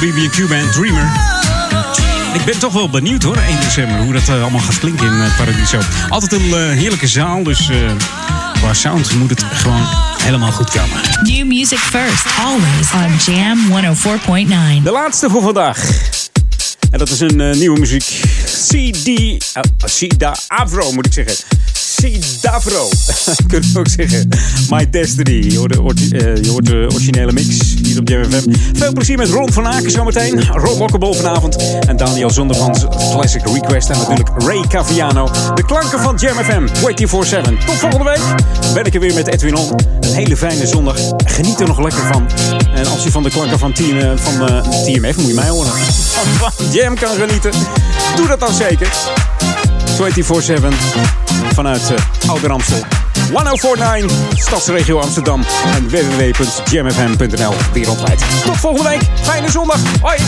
Band, Dreamer. Ik ben toch wel benieuwd hoor, 1 december, hoe dat eh, allemaal gaat klinken in eh, Paradiso. Altijd een eh, heerlijke zaal, dus eh, qua sound moet het gewoon helemaal goed komen. New music first, always on Jam 104.9. De laatste voor vandaag. En dat is een eh, nieuwe muziek. CD... Uh, Sida Avro moet ik zeggen. Sidavro. [LAUGHS] Kunnen we ook zeggen. My Destiny. Je hoort de, eh, de originele mix hier op JMFM. Veel plezier met Ron van Aken zometeen. Rob Lockable vanavond. En Daniel Zondermans Classic Request. En natuurlijk Ray Caviano. De klanken van JMFM 24-7. Tot volgende week ben ik er weer met Edwin On. Een hele fijne zondag. Geniet er nog lekker van. En als je van de klanken van, team, eh, van eh, TMF, moet je mij horen. [LAUGHS] Van Jam kan genieten. Doe dat dan zeker. 24-7 vanuit uh, Ouder Amstel. 1049 Stadsregio Amsterdam en www.jamfm.nl wereldwijd. Tot volgende week. Fijne zondag. Hoi.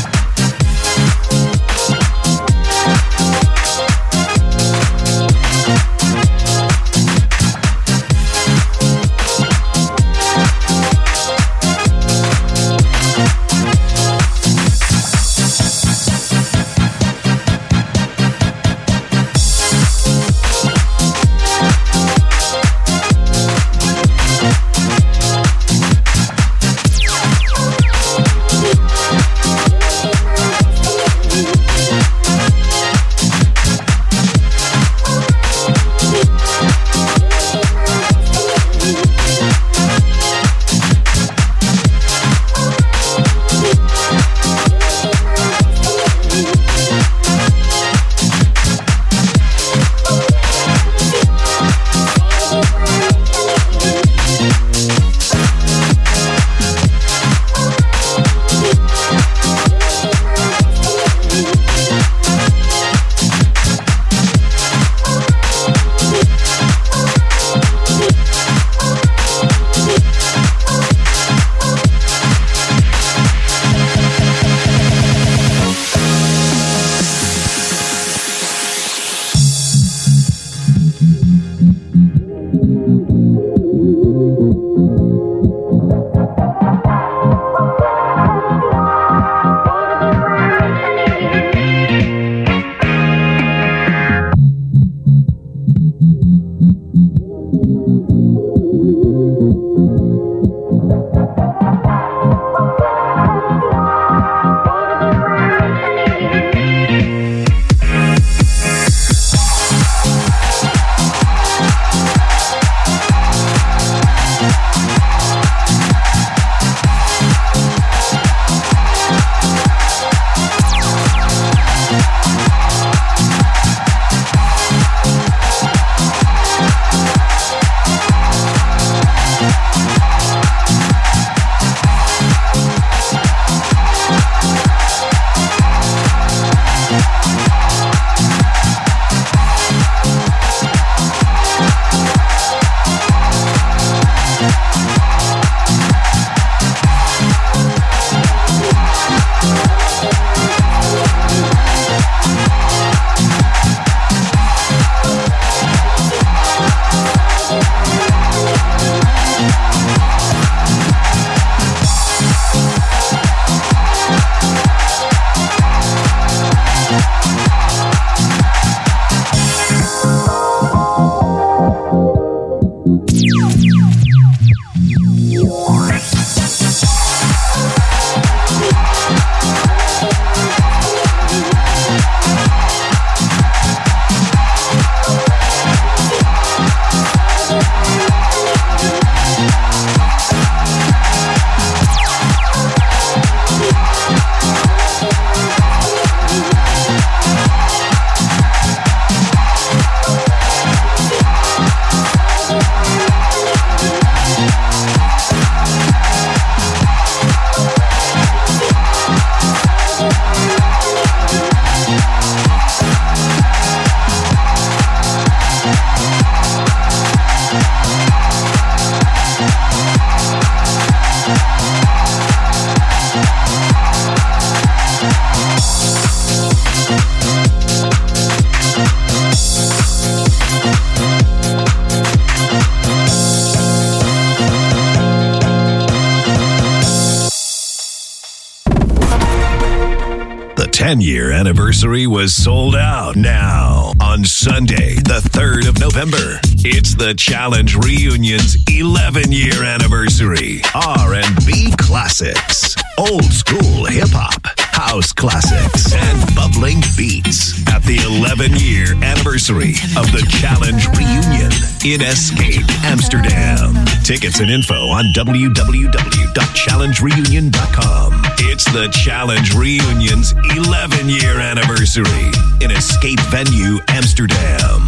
In Escape, Amsterdam. Tickets and info on www.challengereunion.com. It's the Challenge Reunion's 11 year anniversary in Escape Venue, Amsterdam.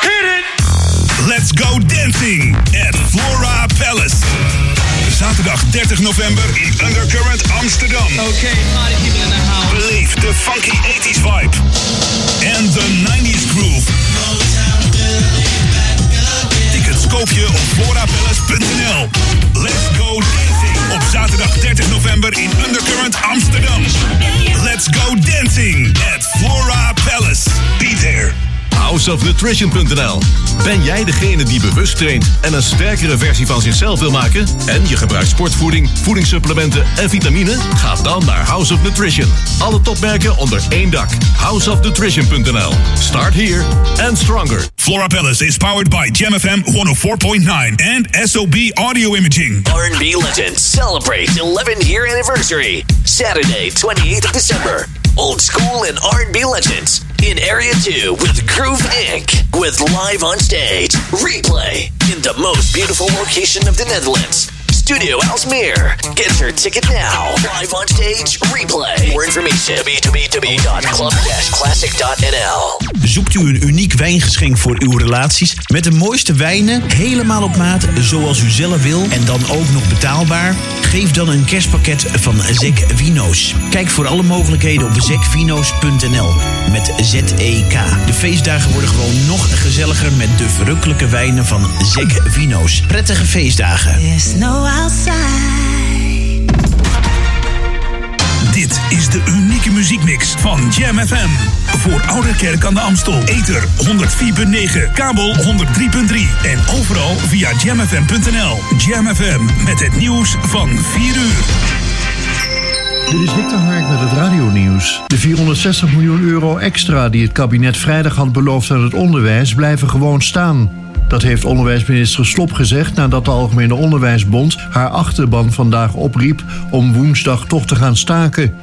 Hit it! Let's go dancing at Flora Palace. Zaterdag 30 november in Undercurrent Amsterdam. Okay, party people in the house. Beleef de funky 80s vibe and the 90s groove. Koop je op florapalace.nl. Let's go dancing op zaterdag 30 november in Undercurrent Amsterdam. Let's go dancing at Flora Palace. Be there. Houseofnutrition.nl. Ben jij degene die bewust traint en een sterkere versie van zichzelf wil maken? En je gebruikt sportvoeding, voedingssupplementen en vitamine? Ga dan naar House of Nutrition. Alle topmerken onder één dak. Houseofnutrition.nl. Start here and stronger. Flora Palace is powered by Gem FM 104.9 and SOB Audio Imaging. R&B legends celebrate 11 year anniversary. Saturday, 28th of December. Old school and R&B legends in Area 2 with Groove Inc. With live on stage, replay in the most beautiful location of the Netherlands. Studio Alsmeer. Get your ticket now. Live on stage, replay. More information www.club-classic.nl Zoekt u een uniek wijngeschenk voor uw relaties met de mooiste wijnen, helemaal op maat zoals u zelf wil en dan ook nog betaalbaar? Geef dan een kerstpakket van Zek Vino's. Kijk voor alle mogelijkheden op zekvino's.nl met Z-E-K. De feestdagen worden gewoon nog gezelliger met de verrukkelijke wijnen van Zek Vino's. Prettige feestdagen. Outside. Dit is de unieke muziekmix van Jam FM. Voor Oude Kerk aan de Amstel. Ether 104.9, kabel 103.3 en overal via jamfm.nl. Jam FM met het nieuws van 4 uur. Dit is Victor Hark met het radionieuws. De 460 miljoen euro extra die het kabinet vrijdag had beloofd aan het onderwijs blijven gewoon staan. Dat heeft onderwijsminister Slop gezegd nadat de Algemene Onderwijsbond haar achterban vandaag opriep om woensdag toch te gaan staken.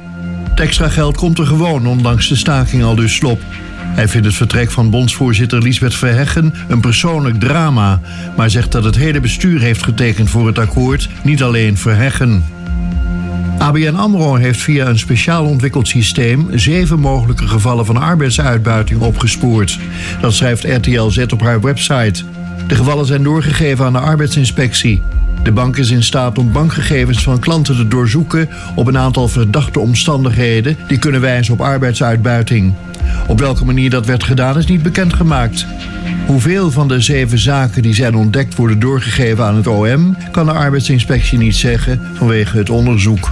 Het extra geld komt er gewoon, ondanks de staking al dus Slop. Hij vindt het vertrek van bondsvoorzitter Liesbeth Verheggen een persoonlijk drama, maar zegt dat het hele bestuur heeft getekend voor het akkoord, niet alleen Verheggen. ABN AMRO heeft via een speciaal ontwikkeld systeem zeven mogelijke gevallen van arbeidsuitbuiting opgespoord. Dat schrijft RTL Z op haar website. De gevallen zijn doorgegeven aan de arbeidsinspectie. De bank is in staat om bankgegevens van klanten te doorzoeken op een aantal verdachte omstandigheden die kunnen wijzen op arbeidsuitbuiting. Op welke manier dat werd gedaan is niet bekendgemaakt. Hoeveel van de zeven zaken die zijn ontdekt worden doorgegeven aan het OM, kan de arbeidsinspectie niet zeggen vanwege het onderzoek.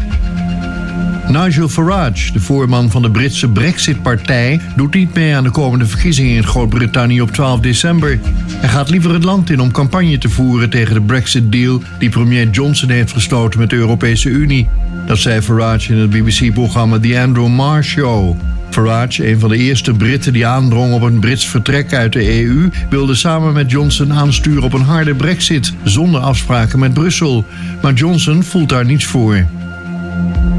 Nigel Farage, de voorman van de Britse Brexit-partij, doet niet mee aan de komende verkiezingen in Groot-Brittannië op 12 december. Hij gaat liever het land in om campagne te voeren tegen de Brexit-deal die premier Johnson heeft gesloten met de Europese Unie. Dat zei Farage in het BBC-programma The Andrew Marr Show. Farage, een van de eerste Britten die aandrong op een Brits vertrek uit de EU, wilde samen met Johnson aansturen op een harde brexit, zonder afspraken met Brussel. Maar Johnson voelt daar niets voor.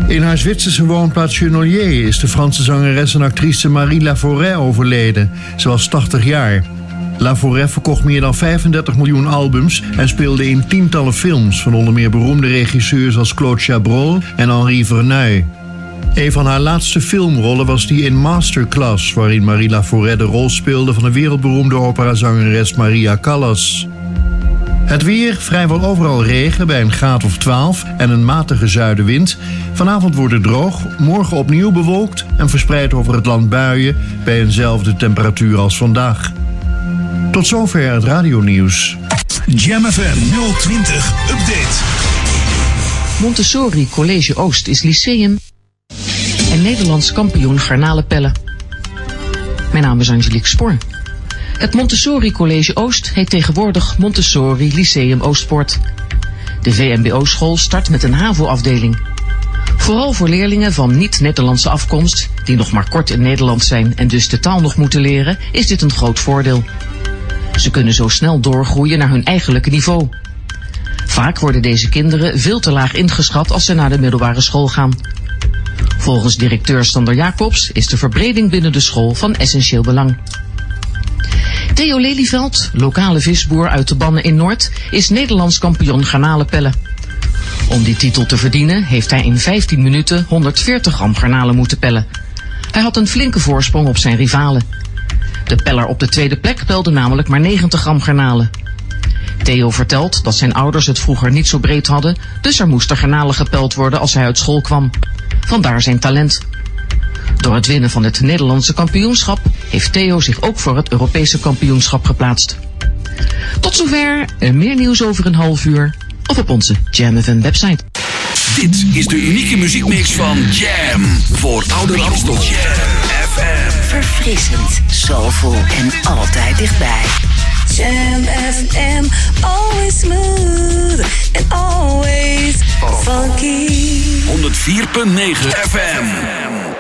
In haar Zwitserse woonplaats Genolier is de Franse zangeres en actrice Marie Laforêt overleden. Ze was 80 jaar. Laforêt verkocht meer dan 35 miljoen albums en speelde in tientallen films van onder meer beroemde regisseurs als Claude Chabrol en Henri Verneuil. Een van haar laatste filmrollen was die in Masterclass, waarin Marie Laforêt de rol speelde van de wereldberoemde operazangeres Maria Callas. Het weer, vrijwel overal regen bij een graad of 12 en een matige zuidenwind. Vanavond wordt het droog, morgen opnieuw bewolkt en verspreid over het land buien bij eenzelfde temperatuur als vandaag. Tot zover het radionieuws. Jam FM 020 Update. Montessori College Oost is lyceum Nederlands kampioen garnalenpellen. Mijn naam is Angelique Spoor. Het Montessori College Oost heet tegenwoordig Montessori Lyceum Oostpoort. De VMBO-school start met een HAVO-afdeling. Vooral voor leerlingen van niet-Nederlandse afkomst, die nog maar kort in Nederland zijn en dus de taal nog moeten leren, is dit een groot voordeel. Ze kunnen zo snel doorgroeien naar hun eigenlijke niveau. Vaak worden deze kinderen veel te laag ingeschat als ze naar de middelbare school gaan. Volgens directeur Sander Jacobs is de verbreding binnen de school van essentieel belang. Theo Lelyveld, lokale visboer uit de Bannen in Noord, is Nederlands kampioen garnalenpellen. Om die titel te verdienen heeft hij in 15 minuten 140 gram garnalen moeten pellen. Hij had een flinke voorsprong op zijn rivalen. De peller op de tweede plek pelde namelijk maar 90 gram garnalen. Theo vertelt dat zijn ouders het vroeger niet zo breed hadden, dus er moest er garnalen gepeld worden als hij uit school kwam. Vandaar zijn talent. Door het winnen van het Nederlandse kampioenschap heeft Theo zich ook voor het Europese kampioenschap geplaatst. Tot zover, meer nieuws over een half uur of op onze Jam FM website. Dit is de unieke muziekmix van Jam voor Ouder Amstel. Jam FM. Verfrissend, soulful en altijd dichtbij. Jam FM, always smooth and always funky. 104.9 FM.